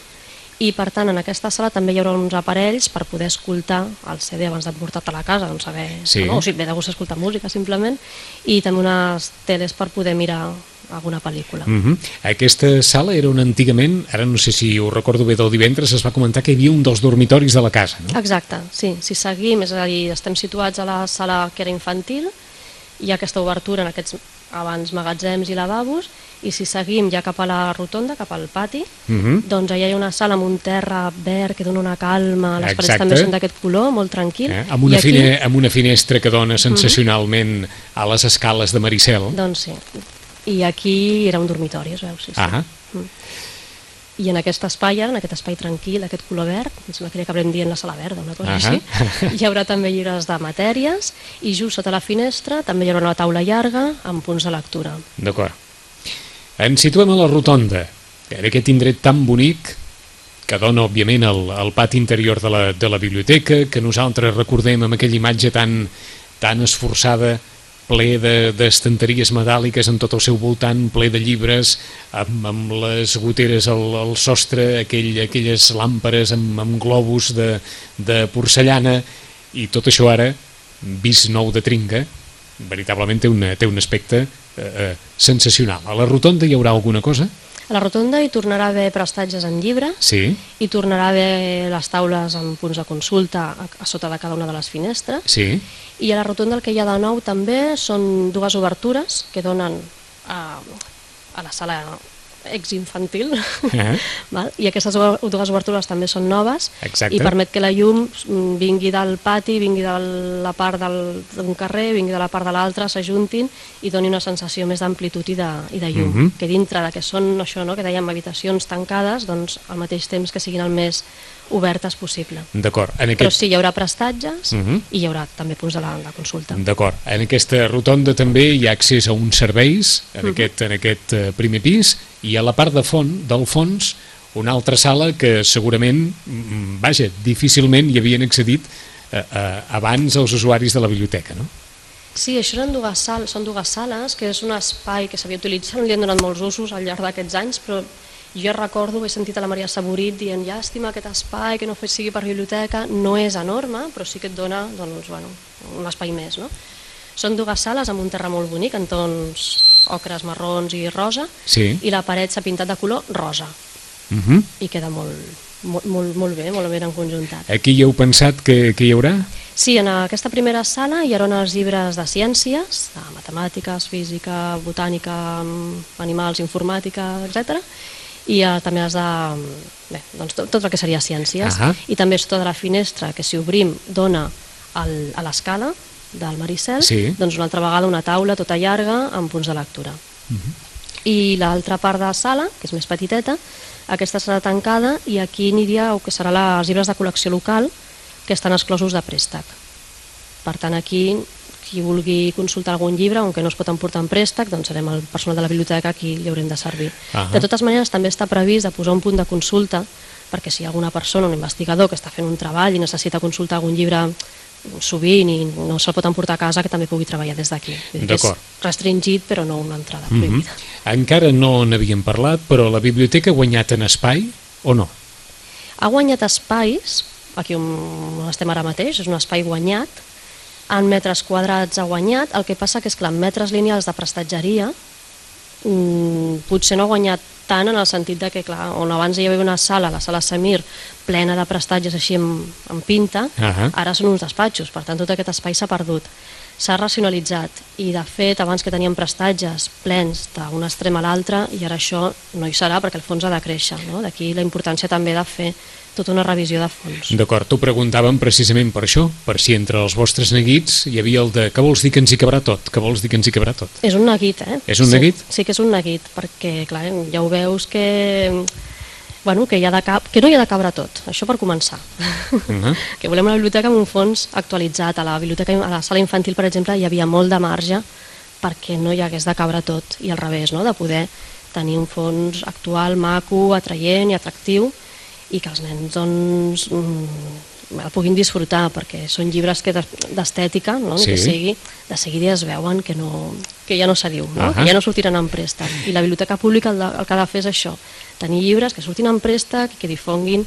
i per tant en aquesta sala també hi haurà uns aparells per poder escoltar el CD abans d'emportar-te a la casa, doncs saber, sí. no, o si ve de gust escoltar música simplement, i també unes teles per poder mirar alguna pel·lícula.
Uh -huh. Aquesta sala era una antigament, ara no sé si ho recordo bé del divendres, es va comentar que hi havia un dels dormitoris de la casa, no?
Exacte, sí, si seguim, és a dir, estem situats a la sala que era infantil, hi ha aquesta obertura en aquests abans magatzems i lavabos, i si seguim ja cap a la rotonda, cap al pati, uh mhm. -huh. doncs allà hi ha una sala amb un terra verd que dona una calma, les Exacte. parets també són d'aquest color, molt tranquil. Eh?
Amb, una aquí... fine, amb una finestra que dona sensacionalment uh -huh. a les escales de Maricel.
Doncs sí. I aquí era un dormitori, es veu, sí. sí.
Ah mm.
I en aquest espai, en aquest espai tranquil, aquest color verd, em sembla que li acabarem dient la sala verda, una cosa uh -huh. així, hi haurà també llibres de matèries i just sota la finestra també hi haurà una taula llarga amb punts de lectura.
D'acord. Ens situem a la rotonda, en aquest indret tan bonic que dona, òbviament, el, el pati interior de la, de la biblioteca, que nosaltres recordem amb aquella imatge tan, tan esforçada, ple d'estanteries de, metàl·liques en tot el seu voltant, ple de llibres, amb, amb les goteres al, al sostre, aquell, aquelles làmpares amb, amb globus de, de porcellana, i tot això ara vist nou de Tringa, veritablement té, una, té un aspecte eh, eh, sensacional. A la rotonda hi haurà alguna cosa?
A la rotonda hi tornarà a haver prestatges en llibre,
Sí.
hi tornarà a haver les taules amb punts de consulta a, a sota de cada una de les finestres,
Sí.
i a la rotonda el que hi ha de nou també són dues obertures que donen a, a la sala exinfantil,
Eh?
val? i aquestes dues obertures també són noves
Exacte.
i permet que la llum mm, vingui del pati, vingui de la part del- d'un carrer, vingui de la part de l'altra, s'ajuntin i doni una sensació més d'amplitud i, de, i de llum.
Mhm.
Que dintre de que són això, no? que dèiem habitacions tancades, doncs al mateix temps que siguin el més obertes possible.
D'acord. En
Però
aquest...
sí, hi haurà prestatges
Mhm.
i hi haurà també punts de la, de consulta.
D'acord. En aquesta rotonda també hi ha accés a uns serveis,
Mhm.
en aquest, en aquest eh, primer pis, i a la part de font, del fons, una altra sala que segurament, mm, vaja, difícilment hi havien accedit eh, eh, abans els usuaris de la biblioteca, no?
Sí, això eren dues sales, són dues sales, que és un espai que s'havia utilitzat, li han donat molts usos al llarg d'aquests anys, però jo recordo, he sentit a la Maria Saborit dient llàstima aquest espai, que no fe- sigui per biblioteca, no és enorme, però sí que et dona doncs, bueno, un espai més. No? Són dues sales amb un terra molt bonic, en tons ocres, marrons i rosa,
Sí.
i la paret s'ha pintat de color rosa,
Uh -huh.
i queda molt, molt, molt, molt bé, molt ben enconjuntat.
Aquí hi heu pensat que, que hi haurà?
Sí, en aquesta primera sala hi haurà els llibres de ciències, de matemàtiques, física, botànica, mm, animals, informàtica, etc. I eh, també els de... Bé, doncs tot, tot el que seria ciències.
Ahà.
I també és tota la finestra que si obrim dona al, a l'escala del Maricel,
Sí.
doncs una altra vegada una taula tota llarga amb punts de lectura. I l'altra part de la sala, que és més petiteta, aquesta serà tancada i aquí aniria el que serà els llibres de col·lecció local que estan exclosos de préstec. Per tant, aquí, qui vulgui consultar algun llibre, on que no es pot emportar en préstec, doncs serem el personal de la biblioteca qui li haurem de servir.
Ahà.
De totes maneres, també està previst de posar un punt de consulta perquè si hi ha alguna persona, un investigador, que està fent un treball i necessita consultar algun llibre sovint i no se'l pot emportar a casa, que també pugui treballar des d'aquí. És restringit, però no una entrada
Mhm.
prohibida.
Encara no n'havíem parlat, però la biblioteca ha guanyat en espai o no?
Ha guanyat espais, aquí on estem ara mateix, és un espai guanyat, en metres quadrats ha guanyat, el que passa que és clar, en metres lineals de prestatgeria mm, potser no ha guanyat tant en el sentit de que, clar, on abans hi havia una sala, la sala Samir, plena de prestatges així amb, amb pinta,
Ahà.
ara són uns despatxos, per tant tot aquest espai s'ha perdut. S'ha racionalitzat i de fet abans que teníem prestatges plens d'un extrem a l'altre i ara això no hi serà perquè el fons ha de créixer. No? D'aquí la importància també de fer tota una revisió de fons.
D'acord, t'ho preguntàvem precisament per això, per si entre els vostres neguits hi havia el de què vols dir que ens hi cabrà tot, què vols dir que ens hi cabrà tot.
És un neguit, eh?
És un
sí,
neguit?
Sí que és un neguit, perquè clar, ja ho veus que, bueno, que, hi ha de cap, que no hi ha de cabre tot, això per començar.
Uh -huh.
que volem una biblioteca amb un fons actualitzat. A la biblioteca, a la sala infantil, per exemple, hi havia molt de marge perquè no hi hagués de cabre tot, i al revés, no? de poder tenir un fons actual, maco, atraient i atractiu, i que els nens doncs, mm, el puguin disfrutar, perquè són llibres que d'es- d'estètica, no?
Sí.
que sigui, de seguida es veuen que, no, que ja no s'adiu, no?
Ahà.
que ja no sortiran en préstec. I la biblioteca pública el, de, el que ha de fer és això, tenir llibres que surtin en préstec i que difonguin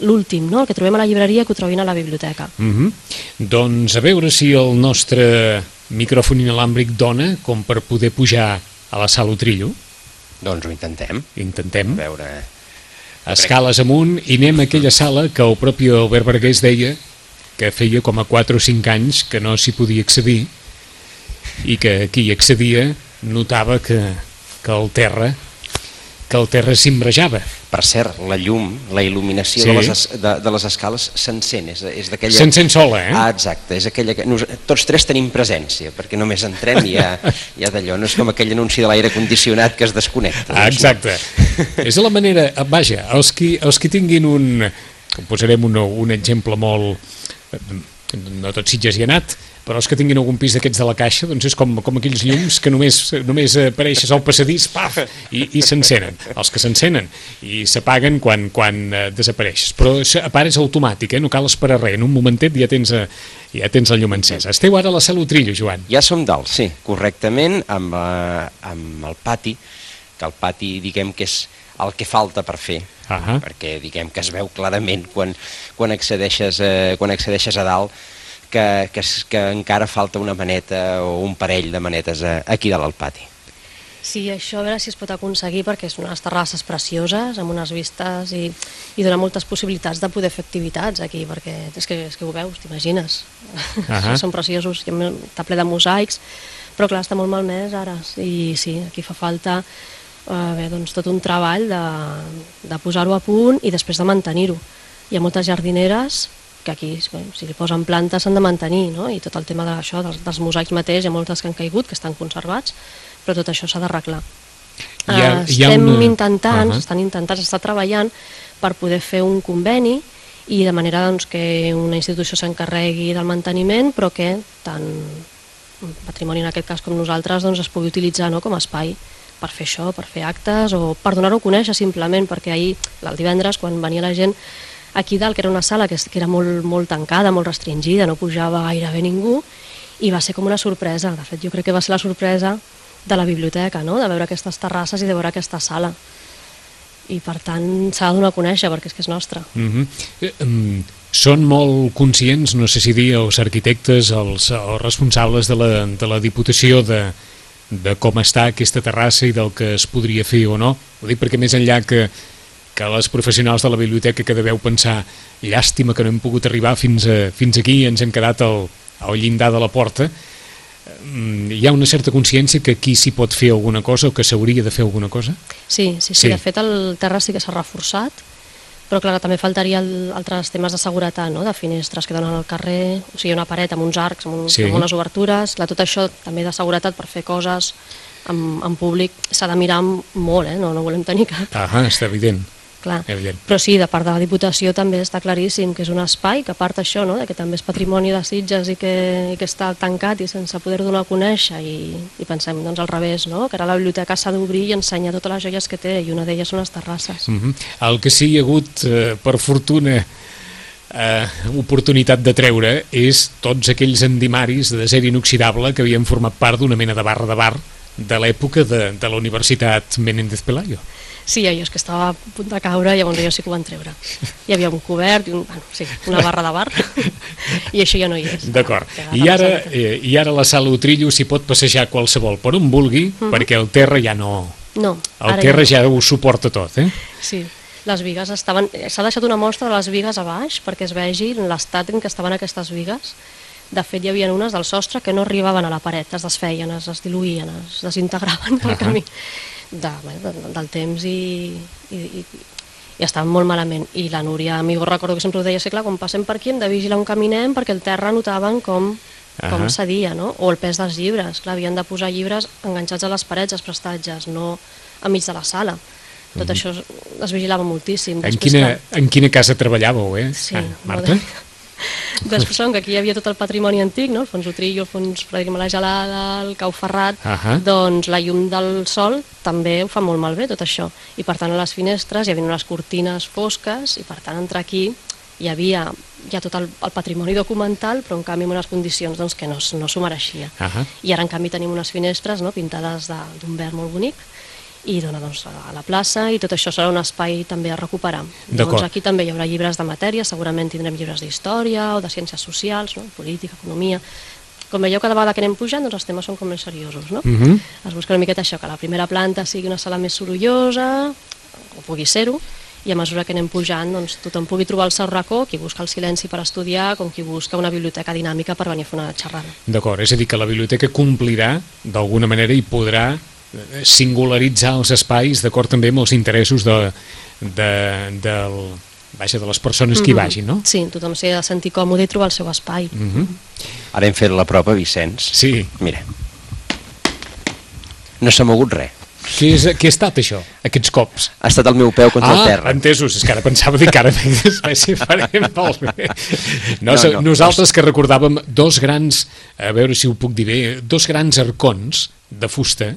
l'últim, no? el que trobem a la llibreria que ho trobin a la biblioteca.
Uh -huh. Doncs a veure si el nostre micròfon inalàmbric dona com per poder pujar a la sala Utrillo.
Doncs ho intentem.
Intentem.
A veure...
Escales amunt i anem a aquella sala que el propi Albert Vergués deia que feia com a 4 o 5 anys que no s'hi podia accedir i que qui hi accedia notava que, que el terra que el terra s'imbrejava.
Per cert, la llum, la il·luminació
Sí.
de, les, es- de, de les escales s'encén, és, és d'aquella...
S'encén sola, eh?
Ah, exacte, és aquella que... Nos, tots tres tenim presència, perquè només entrem i ja, ja d'allò, no és com aquell anunci de l'aire condicionat que es desconnecta.
Ah,
doncs,
exacte. És la manera... Vaja, els qui, els qui tinguin un... Posarem un, un exemple molt... No tot Sitges hi ha anat, però els que tinguin algun pis d'aquests de la caixa, doncs és com, com aquells llums que només, només apareixes al passadís, paf, i, i s'encenen. Els que s'encenen i s'apaguen quan, quan eh, desapareixes. Però a part és automàtic, eh? no cal esperar res. En un momentet ja tens, eh, ja tens el llum encès. Esteu ara a la sala Utrillo, Joan.
Ja som dalt, sí, correctament, amb, eh, amb el pati, que el pati diguem que és el que falta per fer,
Ahà.
perquè diguem que es veu clarament quan, quan, accedeixes, eh, quan accedeixes a dalt que, que, que encara falta una maneta o un parell de manetes aquí dalt al pati.
Sí, això a veure si es pot aconseguir perquè és unes terrasses precioses, amb unes vistes i, i dona moltes possibilitats de poder fer activitats aquí, perquè és que, és que ho veus, t'imagines.
Ahà.
Són preciosos, està ple de mosaics, però clar, està molt malmès ara. I sí, aquí fa falta eh, bé, doncs, tot un treball de, de posar-ho a punt i després de mantenir-ho. Hi ha moltes jardineres que aquí, si li posen plantes, s'han de mantenir, no? i tot el tema d'això, dels, dels mosaics mateix, hi ha moltes que han caigut, que estan conservats, però tot això s'ha d'arreglar.
Ha
estem
una-
intentant,
Ahà.
estan intentant, s'està treballant per poder fer un conveni i de manera doncs, que una institució s'encarregui del manteniment, però que tant patrimoni en aquest cas com nosaltres doncs, es pugui utilitzar no, com a espai per fer això, per fer actes o per donar-ho a conèixer simplement, perquè ahir, el divendres, quan venia la gent aquí dalt, que era una sala que, que era molt, molt tancada, molt restringida, no pujava gairebé ningú, i va ser com una sorpresa. De fet, jo crec que va ser la sorpresa de la biblioteca, no? de veure aquestes terrasses i de veure aquesta sala. I per tant s'ha de donar a conèixer perquè és que és nostra.
Mm -hmm. Són molt conscients, no sé si dir, els arquitectes, els, els responsables de la, de la Diputació de, de com està aquesta terrassa i del que es podria fer o no. Ho dic perquè més enllà que, que les professionals de la biblioteca que deveu pensar llàstima que no hem pogut arribar fins, a, fins aquí i ens hem quedat al, al llindar de la porta, mm, hi ha una certa consciència que aquí s'hi pot fer alguna cosa o que s'hauria de fer alguna cosa?
Sí, sí, sí,
Sí.
sí. de fet el terra sí que s'ha reforçat, però clar, també faltaria el, altres temes de seguretat, no? de finestres que donen al carrer, o sigui, una paret amb uns arcs, amb, un,
Sí.
amb unes obertures, clar, tot això també de seguretat per fer coses en, en públic s'ha de mirar molt, eh? no, no volem tenir cap.
Ah, està evident.
Clar.
Evident.
Però sí, de part de la Diputació també està claríssim que és un espai que a part això, no? de que també és patrimoni de Sitges i que, i que està tancat i sense poder donar a conèixer i, i pensem doncs, al revés, no? que ara la biblioteca s'ha d'obrir i ensenyar totes les joies que té i una d'elles són les terrasses.
Mm -hmm. El que sí hi ha hagut, eh, per fortuna, eh, oportunitat de treure és tots aquells endimaris de ser inoxidable que havien format part d'una mena de barra de bar de l'època de, de la Universitat Menéndez Pelayo.
Sí, allò és que estava a punt de caure, llavors allò sí que ho van treure. Hi havia un cobert i un, bueno, sí, una barra de bar i això ja no hi és.
D'acord. I ara, eh, I ara la sala Utrillo s'hi pot passejar qualsevol per on vulgui, perquè el terra ja no...
No,
El terra
ja
ja ho suporta tot, eh?
Sí, les vigues estaven... S'ha deixat una mostra de les vigues a baix perquè es vegi l'estat en què estaven aquestes vigues. De fet, hi havia unes del sostre que no arribaven a la paret, es desfeien, es, es diluïen, es desintegraven pel
Ahà.
camí de, de, del temps i, i, i, i estaven molt malament. I la Núria Amigo recordo que sempre ho deia, sí, clar, quan passem per aquí hem de vigilar on caminem perquè el terra notaven com, com
Ahà.
cedia, no? O el pes dels llibres, clar, havien de posar llibres enganxats a les parets, els prestatges, no enmig de la sala. Tot això es, vigilava moltíssim.
Mhm. En
Després,
quina,
clar,
en quina casa treballàveu, eh?
Sí,
Ah, Marta?
Després, com que aquí hi havia tot el patrimoni antic, no? el fons Utrillo, el fons Frederic Malà Gelada, el Cau Ferrat,
Ahà.
doncs la llum del sol també ho fa molt malbé, tot això. I per tant, a les finestres hi havia unes cortines fosques i per tant, entre aquí hi havia ja tot el, el patrimoni documental, però en canvi en unes condicions doncs, que no, no s'ho mereixia.
Ahà.
I ara, en canvi, tenim unes finestres no? pintades de- d'un verd molt bonic i dona doncs, a la plaça i tot això serà un espai també a recuperar. Doncs aquí també hi haurà llibres de matèria, segurament tindrem llibres d'història o de ciències socials, no? política, economia... Com veieu, cada vegada que anem pujant, doncs els temes són com més seriosos, no?
Mhm.
Es busca una miqueta això, que la primera planta sigui una sala més sorollosa, o pugui ser-ho, i a mesura que anem pujant, doncs tothom pugui trobar el seu racó, qui busca el silenci per estudiar, com qui busca una biblioteca dinàmica per venir a fer una xerrada.
D'acord, és a dir, que la biblioteca complirà d'alguna manera i podrà singularitzar els espais d'acord també amb els interessos de, de, del, vaja, de les persones que hi vagin, no?
Sí, tothom s'hi ha de sentir còmode i trobar el seu espai.
Mhm.
Ara hem fet la prova, Vicenç.
Sí.
Mira. No s'ha mogut res.
Què, és, què ha estat això, aquests cops?
Ha estat el meu peu contra el
Ah,
terra.
entesos, és que ara pensava dir que ara si farem molt bé. No,
No,
no,
no.
nosaltres que recordàvem dos grans, a veure si ho puc dir bé, dos grans arcons de fusta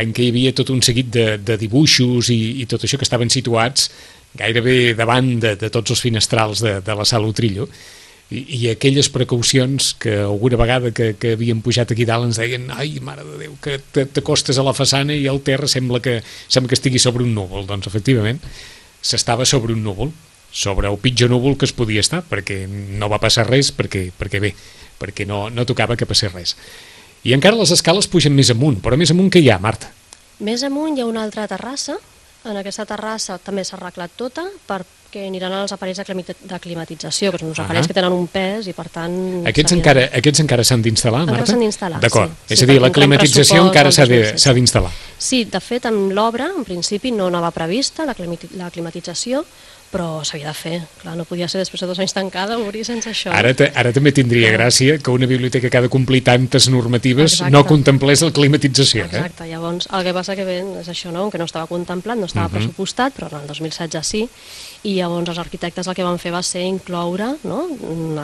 en què hi havia tot un seguit de, de dibuixos i, i tot això que estaven situats gairebé davant de, de tots els finestrals de, de la sala Utrillo i, i aquelles precaucions que alguna vegada que, que havíem pujat aquí dalt ens deien ai, mare de Déu, que te- t'acostes a la façana i el terra sembla que, sembla que estigui sobre un núvol. Doncs, efectivament, s'estava sobre un núvol sobre el pitjor núvol que es podia estar, perquè no va passar res, perquè, perquè bé, perquè no, no tocava que passés res. I encara les escales pugen més amunt, però més amunt que hi ha, Marta?
Més amunt hi ha una altra terrassa. En aquesta terrassa també s'ha arreglat tota perquè aniran els aparells de clima- de climatització, que són uns
Ah.
aparells que tenen un pes i per tant...
Aquests encara, aquests encara s'han d'instal·lar,
Encara
Marta?
s'han d'instal·lar,
D'acord,
sí.
és
Sí,
a dir, la climatització encara s'ha de-
2016.
s'ha d'instal·lar.
Sí, de fet, en l'obra, en principi, no anava prevista la climatització, però s'havia de fer. Clar, no podia ser després de dos anys tancada, obrir sense això.
Ara, ara també tindria gràcia que una biblioteca que ha de complir tantes normatives
Exacte.
no contemplés la climatització. Eh?
Exacte, llavors el que passa que bé, és això, no? que no estava contemplat, no
Mhm.
estava pressupostat, però en el 2016 sí, i llavors els arquitectes el que van fer va ser incloure no?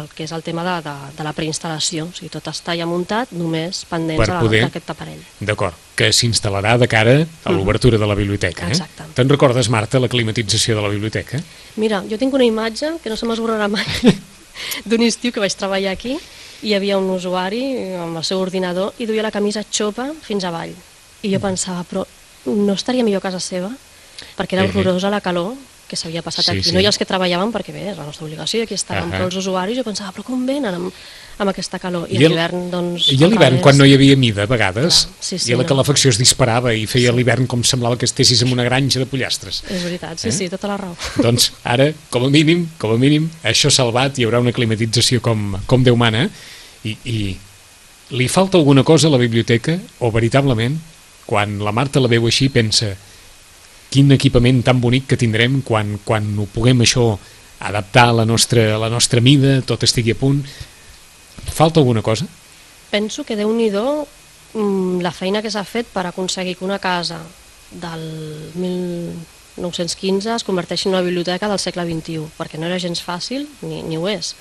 el que és el tema de, de, de la preinstal·lació, o sigui, tot està ja muntat, només pendents
Per
de-
poder-
d'aquest aparell.
D'acord, que s'instal·larà de cara a l'obertura de la biblioteca. Eh?
Exacte.
Te'n recordes, Marta, la climatització de la biblioteca?
Mira, jo tinc una imatge que no se m'esborrarà mai d'un estiu que vaig treballar aquí i hi havia un usuari amb el seu ordinador i duia la camisa xopa fins avall. I jo pensava, però no estaria millor a casa seva? Perquè era
Mhm.
horrorosa la calor que s'havia passat
Sí,
aquí.
sí.
No i els que treballaven, perquè bé, és la nostra obligació, aquí estàvem,
Ahà.
però els usuaris, jo pensava, però com venen amb, amb aquesta calor? I,
I
a l'hivern, doncs...
I a l'hivern, quan no hi havia mida, a vegades,
Clar, sí, sí,
i la
no.
calefacció es disparava i feia l'hivern com semblava que estessis en una granja de pollastres.
És veritat, sí,
Eh?
sí, tota la raó.
doncs ara, com a mínim, com a mínim, això salvat, hi haurà una climatització com, com Déu mana, i, i li falta alguna cosa a la biblioteca, o veritablement, quan la Marta la veu així, pensa quin equipament tan bonic que tindrem quan, quan ho puguem això adaptar a la nostra, a la nostra mida, tot estigui a punt. Falta alguna cosa?
Penso que déu nhi mm, la feina que s'ha fet per aconseguir que una casa del 1915 es converteixi en una biblioteca del segle XXI, perquè no era gens fàcil, ni, ni ho és.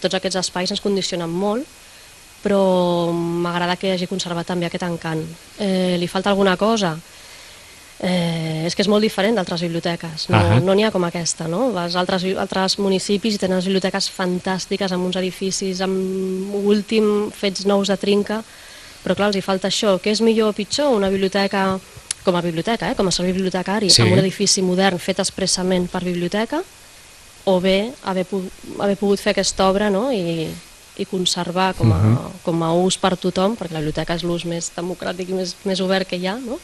Tots aquests espais ens condicionen molt, però m'agrada que hagi conservat també aquest encant. Eh, li falta alguna cosa? Eh, és que és molt diferent d'altres biblioteques, no
Ahà.
no n'hi ha com aquesta, no? Vas a altres, altres municipis i tenen biblioteques fantàstiques amb uns edificis amb últim fets nous de trinca, però clar, els hi falta això. Què és millor o pitjor? Una biblioteca com a biblioteca, eh? com a servei bibliotecari,
Sí.
amb un edifici modern fet expressament per biblioteca, o bé haver, haver pogut fer aquesta obra no? I, i conservar com a, com a ús per tothom, perquè la biblioteca és l'ús més democràtic i més, més obert que hi ha, no?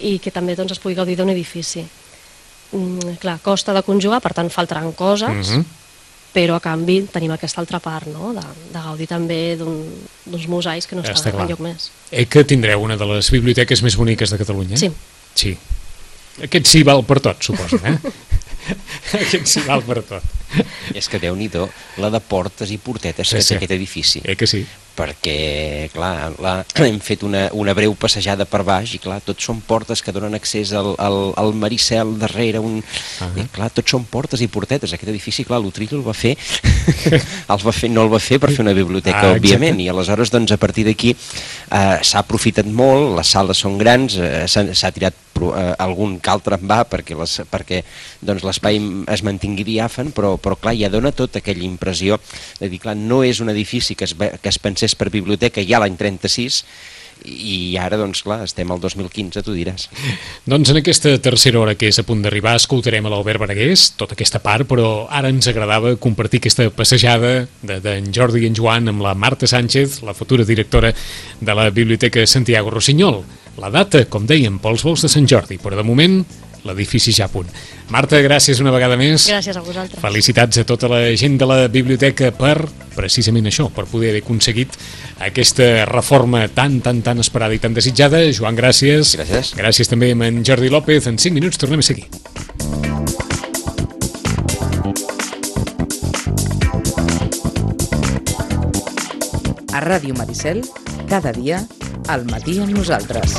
I que també doncs, es pugui gaudir d'un edifici. Mm, clar, costa de conjugar, per tant faltaran coses,
Mhm.
però a canvi tenim aquesta altra part, no? de, de gaudir també d'un- d'uns mosaics que no
Està
estan
clar.
enlloc més.
Eh que tindreu una de les biblioteques més boniques de Catalunya?
Sí.
Sí. Aquest sí val per tot, suposo, eh? Aquest sí val per tot.
És que déu nhi la de portes i portetes
Sí,
que
sí.
té aquest edifici.
Eh que sí?
Perquè, clar, la, hem fet una, una breu passejada per baix i, clar, tots són portes que donen accés al, al, al Maricel darrere, un...
Ah.
I, clar, tots són portes i portetes. Aquest edifici, clar, l'Utrillo el va fer, el va fer, no el va fer per fer una biblioteca,
Ah,
òbviament,
exacte.
i aleshores, doncs, a partir d'aquí eh, s'ha aprofitat molt, les sales són grans, eh, s'ha tirat eh, algun en va perquè les- perquè doncs, l'espai es mantingui diàfan, però, però clar, ja dona tota aquella impressió de dir, clar, no és un edifici que es, que es pensés per biblioteca ja l'any 36 i ara, doncs clar, estem al 2015, tu diràs.
Doncs en aquesta tercera hora que és a punt d'arribar escoltarem a l'Albert Baragués, tota aquesta part, però ara ens agradava compartir aquesta passejada d'en de, d'en Jordi i en Joan amb la Marta Sánchez, la futura directora de la Biblioteca Santiago Rossinyol. La data, com dèiem, pels vols de Sant Jordi, però de moment l'edifici ja a punt. Marta, gràcies una vegada més.
Gràcies a vosaltres.
Felicitats a tota la gent de la biblioteca per precisament això, per poder haver aconseguit aquesta reforma tan, tan, tan esperada i tan desitjada. Joan, gràcies.
Gràcies.
Gràcies també a en Jordi López. En 5 minuts tornem a seguir.
A Ràdio Maricel, cada dia, al matí amb nosaltres.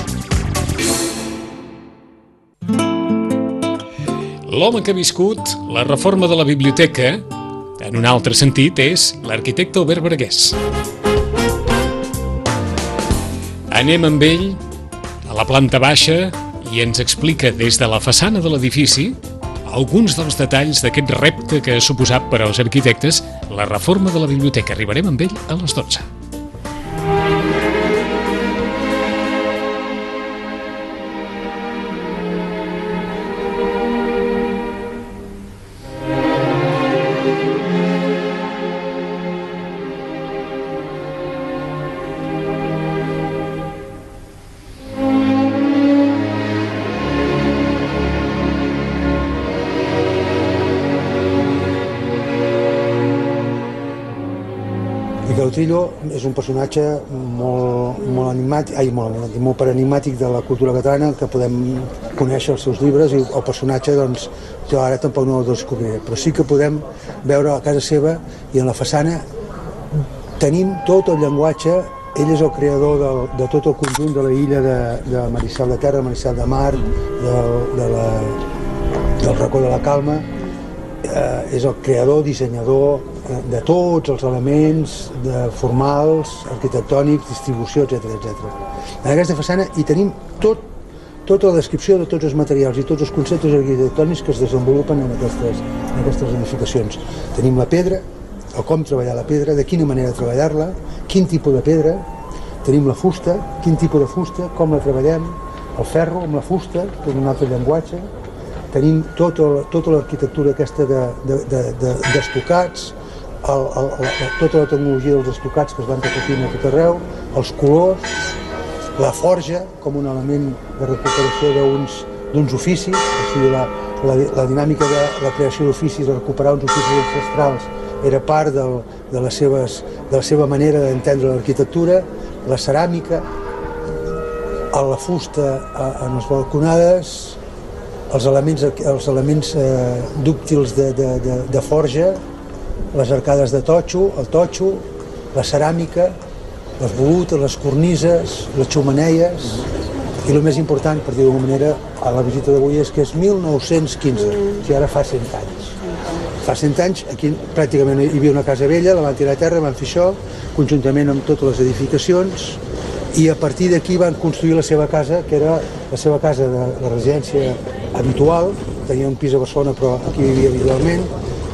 L'home que ha viscut la reforma de la biblioteca, en un altre sentit, és l'arquitecte Albert Baragués. Anem amb ell a la planta baixa i ens explica des de la façana de l'edifici alguns dels detalls d'aquest repte que ha suposat per als arquitectes la reforma de la biblioteca. Arribarem amb ell a les 12.
Trillo és un personatge molt, molt animàtic, ai, molt, molt paradigmàtic de la cultura catalana que podem conèixer els seus llibres i el personatge doncs, jo ara tampoc no el descobriré, però sí que podem veure a casa seva i en la façana tenim tot el llenguatge ell és el creador de, de tot el conjunt de la illa de, de Marissal de Terra, Marissal de Mar, de, de la, del racó de la Calma, eh, és el creador, dissenyador de tots els elements de formals, arquitectònics, distribució, etc etc. En aquesta façana hi tenim tot, tota la descripció de tots els materials i tots els conceptes arquitectònics que es desenvolupen en aquestes, en aquestes edificacions. Tenim la pedra, el com treballar la pedra, de quina manera treballar-la, quin tipus de pedra, tenim la fusta, quin tipus de fusta, com la treballem, el ferro amb la fusta, que és un altre llenguatge, tenim tota, tota l'arquitectura aquesta d'estocats, de, de, el, el, el, tota la tecnologia dels estocats que es van repetint a tot arreu, els colors, la forja com un element de recuperació d'uns oficis, o sigui, la, la, la dinàmica de la creació d'oficis, de recuperar uns oficis ancestrals, era part del, de, les seves, de la seva manera d'entendre l'arquitectura, la ceràmica, a la fusta en les balconades, els elements, els elements eh, dúctils de, de, de, de forja, les arcades de totxo, el totxo, la ceràmica, les volutes, les cornises, les xumaneies, i el més important, per dir d'alguna manera, a la visita d'avui és que és 1915, o sigui, ara fa 100 anys. Fa 100 anys aquí pràcticament hi havia una casa vella, la van tirar a terra, van fer això, conjuntament amb totes les edificacions, i a partir d'aquí van construir la seva casa, que era la seva casa de la residència habitual, tenia un pis a Barcelona però aquí vivia habitualment,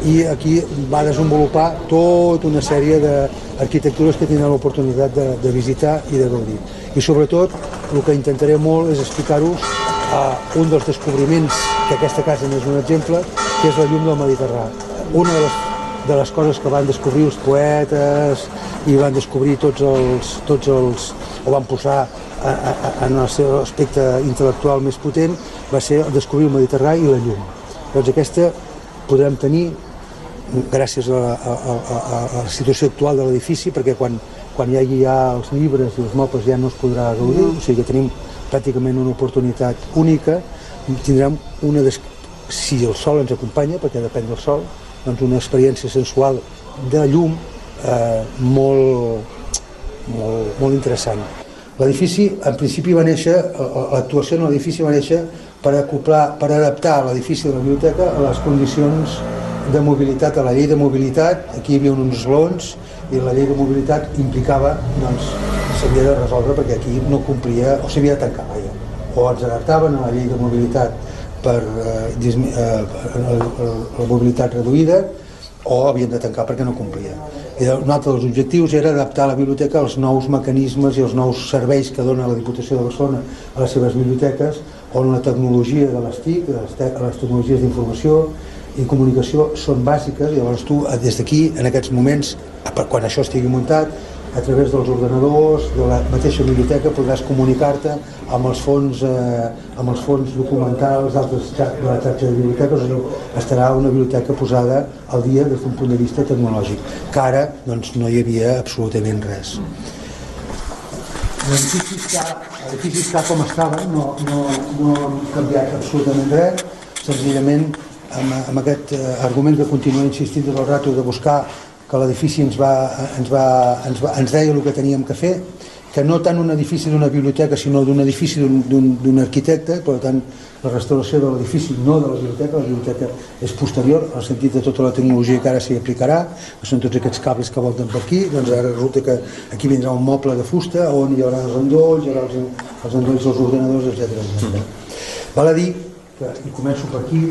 i aquí va desenvolupar tota una sèrie d'arquitectures que tindran l'oportunitat de, de visitar i de gaudir. I sobretot el que intentaré molt és explicar-vos uh, un dels descobriments, que aquesta casa n'és un exemple, que és la llum del Mediterrani. Una de les, de les coses que van descobrir els poetes i van descobrir tots els, tots els o van posar a, a, en el seu aspecte intel·lectual més potent va ser descobrir el Mediterrani i la llum. Doncs aquesta podrem tenir gràcies a, a, a, a, la situació actual de l'edifici, perquè quan, quan hi hagi ja els llibres i els mobles ja no es podrà gaudir, o sigui que tenim pràcticament una oportunitat única, tindrem una, si el sol ens acompanya, perquè depèn del sol, doncs una experiència sensual de llum eh, molt, molt, molt interessant. L'edifici, en principi, va néixer, l'actuació en l'edifici va néixer per, acoplar, per adaptar l'edifici de la biblioteca a les condicions de mobilitat, a la llei de mobilitat, aquí hi havia uns esglaons i la llei de mobilitat implicava, doncs, s'havia de resoldre perquè aquí no complia, o s'havia de tancar, vaja. O ens adaptaven a la llei de mobilitat per eh, eh, la mobilitat reduïda o havien de tancar perquè no complia. I un altre dels objectius era adaptar la biblioteca als nous mecanismes i als nous serveis que dona la Diputació de Barcelona a les seves biblioteques, on la tecnologia de les TIC, les, te les tecnologies d'informació i comunicació són bàsiques. Llavors tu des d'aquí, en aquests moments, quan això estigui muntat, a través dels ordenadors, de la mateixa biblioteca, podràs comunicar-te amb els fons, eh, amb els fons documentals d'altres de la xarxa de biblioteques, o sigui, estarà una biblioteca posada al dia des d'un punt de vista tecnològic, que ara doncs, no hi havia absolutament res. L'edifici està, està com estava, no, no, no ha canviat absolutament res, senzillament amb, amb aquest eh, argument que continua insistint tot el rato de buscar que l'edifici ens, va, ens, va, ens, va, ens deia el que teníem que fer, que no tant un edifici d'una biblioteca, sinó d'un edifici d'un arquitecte, per tant, la restauració de l'edifici, no de la biblioteca, la biblioteca és posterior, al sentit de tota la tecnologia que ara s'hi aplicarà, que són tots aquests cables que volten per aquí, doncs ara resulta que aquí vindrà un moble de fusta on hi haurà els endolls, hi haurà els, els endolls dels ordenadors, etc. Val a dir, que, i començo per aquí,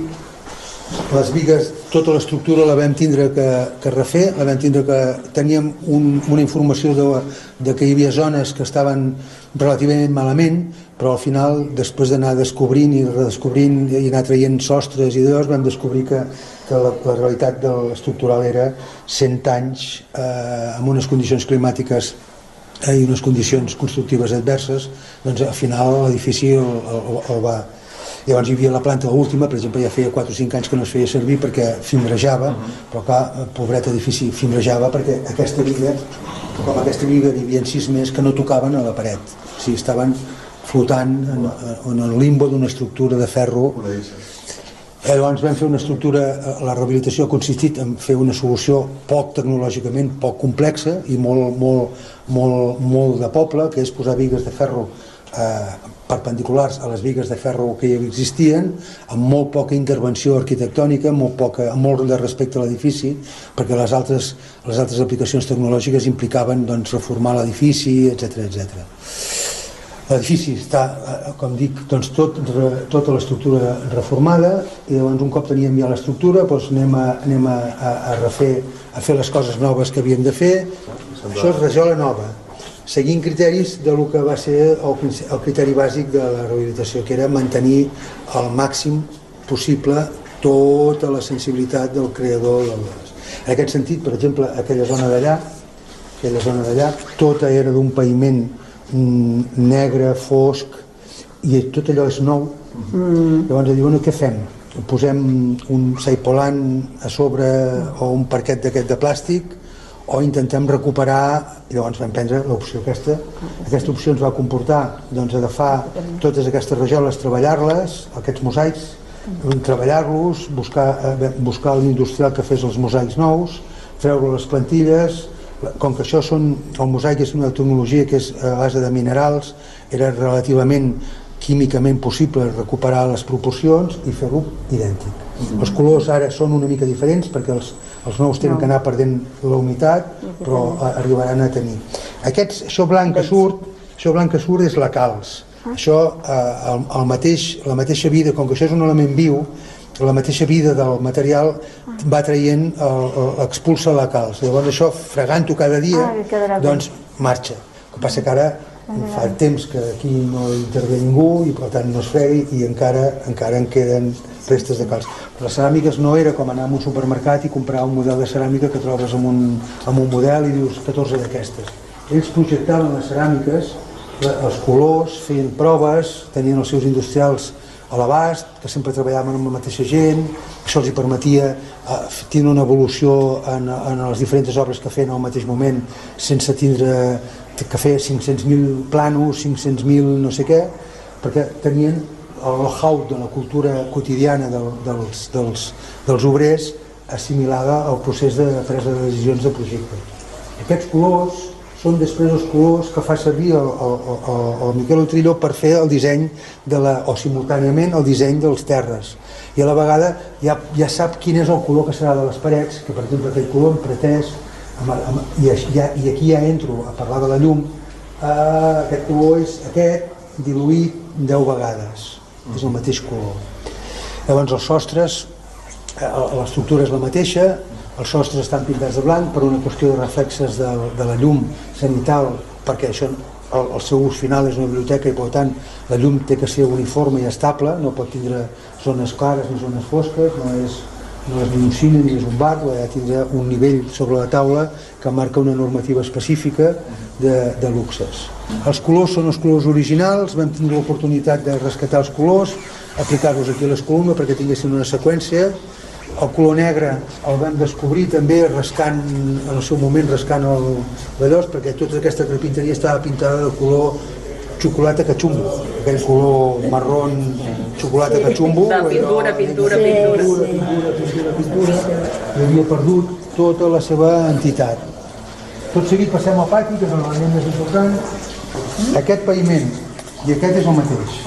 les vigues, tota l'estructura la vam tindre que, que refer, la vam tindre que teníem un, una informació de, de que hi havia zones que estaven relativament malament, però al final, després d'anar descobrint i redescobrint i anar traient sostres i d'os, vam descobrir que, que la, la realitat de l'estructural era 100 anys eh, amb unes condicions climàtiques eh, i unes condicions constructives adverses, doncs al final l'edifici el, el, el va, Llavors hi havia la planta última, per exemple, ja feia 4 o 5 anys que no es feia servir perquè fimbrejava, uh -huh. però clar, pobret edifici fimbrejava perquè aquesta viga com aquesta biga n'hi havia sis més que no tocaven a la paret. O sigui, estaven flotant en, en el limbo d'una estructura de ferro Eh, llavors vam fer una estructura, eh, la rehabilitació ha consistit en fer una solució poc tecnològicament, poc complexa i molt, molt, molt, molt de poble, que és posar vigues de ferro eh, perpendiculars a les vigues de ferro que ja existien, amb molt poca intervenció arquitectònica, molt, poca, amb molt de respecte a l'edifici, perquè les altres, les altres aplicacions tecnològiques implicaven doncs, reformar l'edifici, etc etc. L'edifici està, eh, com dic, doncs tot, tota l'estructura reformada i llavors un cop teníem ja l'estructura doncs anem, a, anem a, a, a refer a fer les coses noves que havíem de fer això és rajola nova seguint criteris de lo que va ser el, el criteri bàsic de la rehabilitació que era mantenir al màxim possible tota la sensibilitat del creador del... en aquest sentit, per exemple, aquella zona d'allà aquella zona d'allà tota era d'un païment Mm, negre, fosc, i tot allò és nou. Mm. Llavors diuen, bueno, què fem? Posem un saipolant a sobre o un parquet d'aquest de plàstic o intentem recuperar, i llavors vam prendre l'opció aquesta. Aquesta opció ens va comportar doncs, agafar totes aquestes rajoles, treballar-les, aquests mosaics, treballar-los, buscar, eh, buscar l'industrial que fes els mosaics nous, treure les plantilles, com que això són, el mosaic és una tecnologia que és a base de minerals, era relativament químicament possible recuperar les proporcions i fer-lo idèntic. Mm -hmm. Els colors ara són una mica diferents perquè els, els nous tenen no. que anar perdent la humitat, però arribaran a tenir. Aquests, això blanc que surt, això blanc que surt és la calç. Ah. Això, eh, el, el mateix, la mateixa vida, com que això és un element viu, la mateixa vida del material va traient, expulsa la calç. Llavors això, fregant-ho cada dia, ah, doncs marxa. El que passa que ara fa temps que aquí no intervé ningú i per tant no es fregui i encara encara en queden restes de calç. Però les ceràmiques no era com anar a un supermercat i comprar un model de ceràmica que trobes amb un, amb un model i dius 14 d'aquestes. Ells projectaven les ceràmiques, els colors, feien proves, tenien els seus industrials a l'abast, que sempre treballaven amb la mateixa gent, això els hi permetia eh, tenir una evolució en, en les diferents obres que feien al mateix moment sense tindre que fer 500.000 planos, 500.000 no sé què, perquè tenien el know-how de la cultura quotidiana del, dels, dels, dels obrers assimilada al procés de presa de decisions de projecte. Aquests colors són després els colors que fa servir el, el, el, el Miquel Utrillo per fer el disseny de la, o simultàniament el disseny dels terres. I a la vegada ja, ja sap quin és el color que serà de les parets que per exemple aquell color pretès amb, amb, i, ja, i aquí ja entro a parlar de la llum. Eh, aquest color és aquest diluït 10 vegades és el mateix color llavors els sostres eh, l'estructura és la mateixa els sostres estan pintats de blanc per una qüestió de reflexes de, de la llum sanital, perquè això el, el seu ús final és una biblioteca i per tant la llum té que ser uniforme i estable, no pot tindre zones clares ni zones fosques, no és, no és ni un cine ni és un bar, ha de tindre un nivell sobre la taula que marca una normativa específica de, de luxes. Els colors són els colors originals, vam tenir l'oportunitat de rescatar els colors, aplicar-los aquí a les columnes perquè tinguessin una seqüència, el color negre el vam descobrir també rascant, en el seu moment rascant el vellós, perquè tota aquesta carpinteria estava pintada de color xocolata cachumbo, aquell color marrón xocolata cachumbo.
De pintura, pintura, pintura.
Pintura, pintura, pintura, pintura, i havia perdut tota la seva entitat. Tot seguit passem al pati, que és l'element més important. Aquest paviment i aquest és el mateix.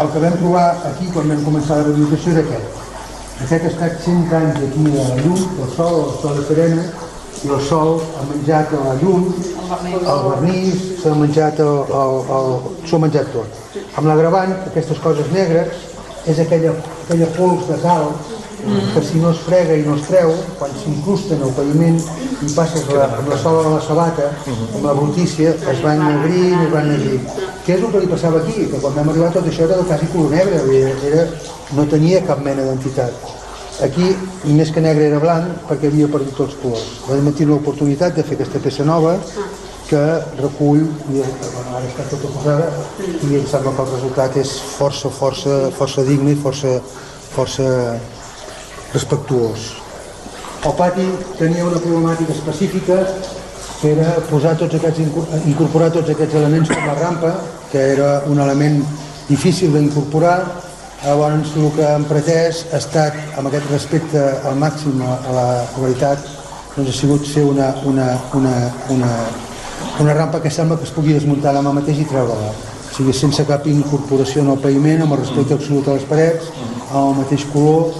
El que vam trobar aquí quan vam començar la rehabilitació era aquest aquest ha estat 100 anys aquí a la llum, el sol, el sol de serena, i el sol ha menjat la llum, el vernís, s'ha menjat el, el, el, ha menjat tot. Amb l'agravant, aquestes coses negres, és aquella, aquella pols de sal que si no es frega i no es treu, quan s'incrusta en el paviment i passes la, amb la sola de la sabata, amb la brutícia, es va ennegrir i es va ennegrir. Què és el que li passava aquí? Que quan vam arribar tot això era quasi color negre, era, no tenia cap mena d'entitat. Aquí, més que negre era blanc perquè havia perdut els colors. Vam tenir l'oportunitat de fer aquesta peça nova que recull, i ara està tota posada, i em sembla que el resultat és força, força, força digne i força, força respectuós. El pati tenia una problemàtica específica era posar tots aquests, incorporar tots aquests elements com la rampa, que era un element difícil d'incorporar, llavors el que hem pretès ha estat, amb aquest respecte al màxim a la qualitat, doncs ha sigut ser una, una, una, una, una rampa que sembla que es pugui desmuntar demà mateix i treure-la. O sigui, sense cap incorporació en el paviment, amb el respecte absolut a les parets, amb el mateix color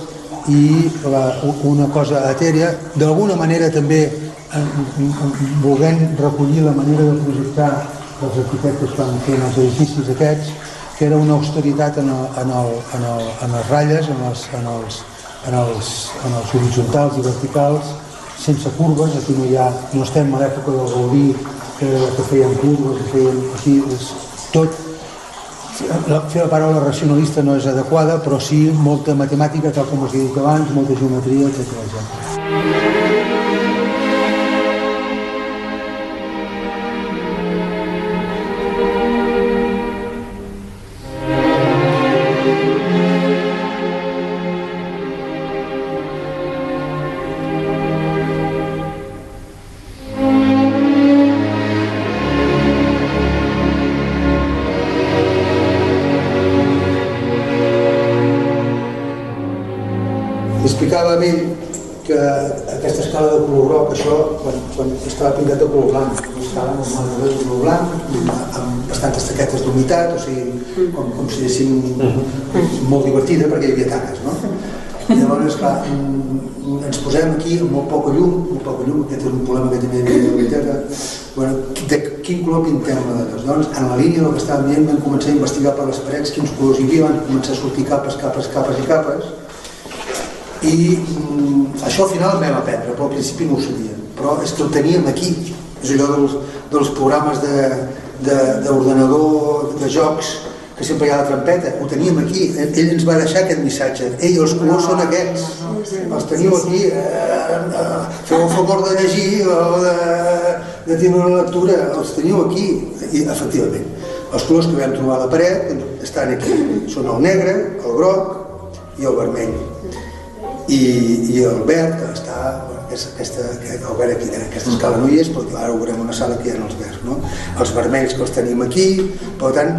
i la, una cosa etèria. D'alguna manera també volent recollir la manera de projectar dels arquitectes quan feien els edificis aquests, que era una austeritat en, el, en, el, en, el, en les ratlles, en els, en, els, en, els, en els horitzontals i verticals, sense curves, aquí no hi ha, no estem a l'època del Gaudí, que, que feien curves, que feien aquí, és tot, la, fer la paraula racionalista no és adequada, però sí molta matemàtica, tal com he dit abans, molta geometria, etc. color blanc, una escala normal de color blanc, amb bastantes taquetes d'humitat, o sigui, com, com si diguéssim molt divertida perquè hi havia taques, no? I llavors, clar, mm, ens posem aquí amb molt poca llum, molt poca llum, aquest és un problema que també hi havia de veritat, bueno, de quin color pintem la de Doncs en la línia del que estàvem dient vam començar a investigar per les parets quins colors hi havia, van començar a sortir capes, capes, capes i capes, i mm, això al final vam aprendre, però al principi no ho sabia però és que ho teníem aquí és allò dels, dels programes d'ordenador, de, de, de jocs que sempre hi ha la trampeta, ho teníem aquí. Ell, ens va deixar aquest missatge. Ei, els colors són aquests. els teniu aquí eh, eh, feu el favor de llegir o de, de tenir una lectura. Els teniu aquí. I efectivament els colors que vam trobar a la paret estan aquí, són el negre, el groc i el vermell. I, i el verd que està aquesta, aquesta, el verd aquí, aquesta escala no hi és però ho veurem una sala que hi ha els verds no? els vermells que els tenim aquí per tant,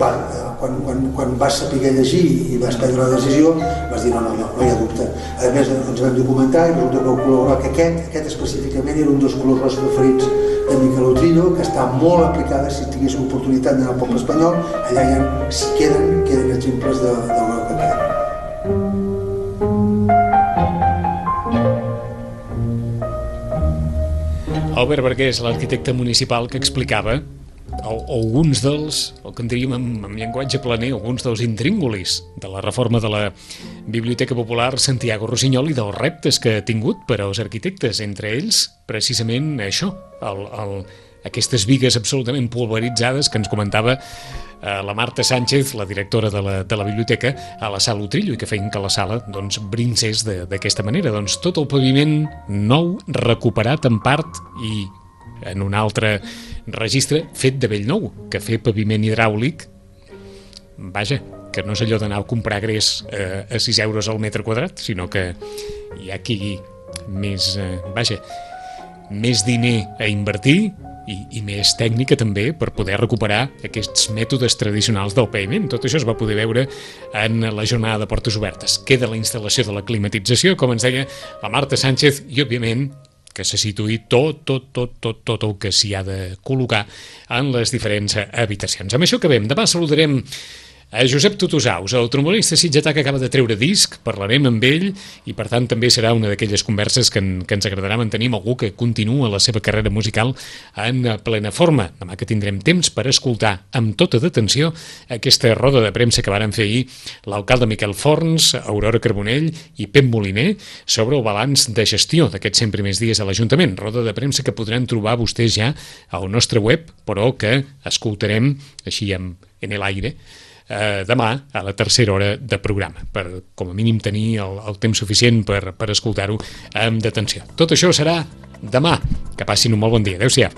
va, quan, quan, quan vas saber llegir i vas prendre la decisió vas dir no, no, no, no hi ha dubte a més ens vam documentar i resulta que el color groc aquest, aquest específicament era un dels colors rossos preferits de Miquel Utrillo, que està molt aplicada si tingués oportunitat d'anar al poble espanyol allà ha, si queden, queden exemples de, de
Albert Vergués, l'arquitecte municipal que explicava alguns dels, el que en diríem en, en llenguatge planer, alguns dels intríngulis de la reforma de la Biblioteca Popular Santiago Rossinyol i dels reptes que ha tingut per als arquitectes, entre ells precisament això, el, el, aquestes vigues absolutament pulveritzades que ens comentava eh, la Marta Sánchez, la directora de la, de la biblioteca, a la sala Utrillo i que feien que la sala doncs, brincés d'aquesta manera. Doncs tot el paviment nou, recuperat en part i en un altre registre fet de vell nou, que fer paviment hidràulic, vaja, que no és allò d'anar a comprar grés eh, a 6 euros al metre quadrat, sinó que hi ha aquí més, eh, vaja, més diner a invertir i, i més tècnica també per poder recuperar aquests mètodes tradicionals del paviment. Tot això es va poder veure en la jornada de portes obertes. Queda la instal·lació de la climatització, com ens deia la Marta Sánchez, i òbviament que se situï tot, tot, tot, tot, tot el que s'hi ha de col·locar en les diferents habitacions. Amb això acabem. Demà saludarem a Josep Tutusaus, el trombonista sitgetà que acaba de treure disc, parlarem amb ell i per tant també serà una d'aquelles converses que, en, que ens agradarà mantenir amb algú que continua la seva carrera musical en plena forma. Demà que tindrem temps per escoltar amb tota detenció aquesta roda de premsa que varen fer ahir l'alcalde Miquel Forns, Aurora Carbonell i Pep Moliner sobre el balanç de gestió d'aquests 100 primers dies a l'Ajuntament. Roda de premsa que podran trobar vostès ja al nostre web, però que escoltarem així en, en l'aire eh, demà a la tercera hora de programa, per com a mínim tenir el, el temps suficient per, per escoltar-ho amb detenció. Tot això serà demà. Que passin un molt bon dia. Adéu-siau.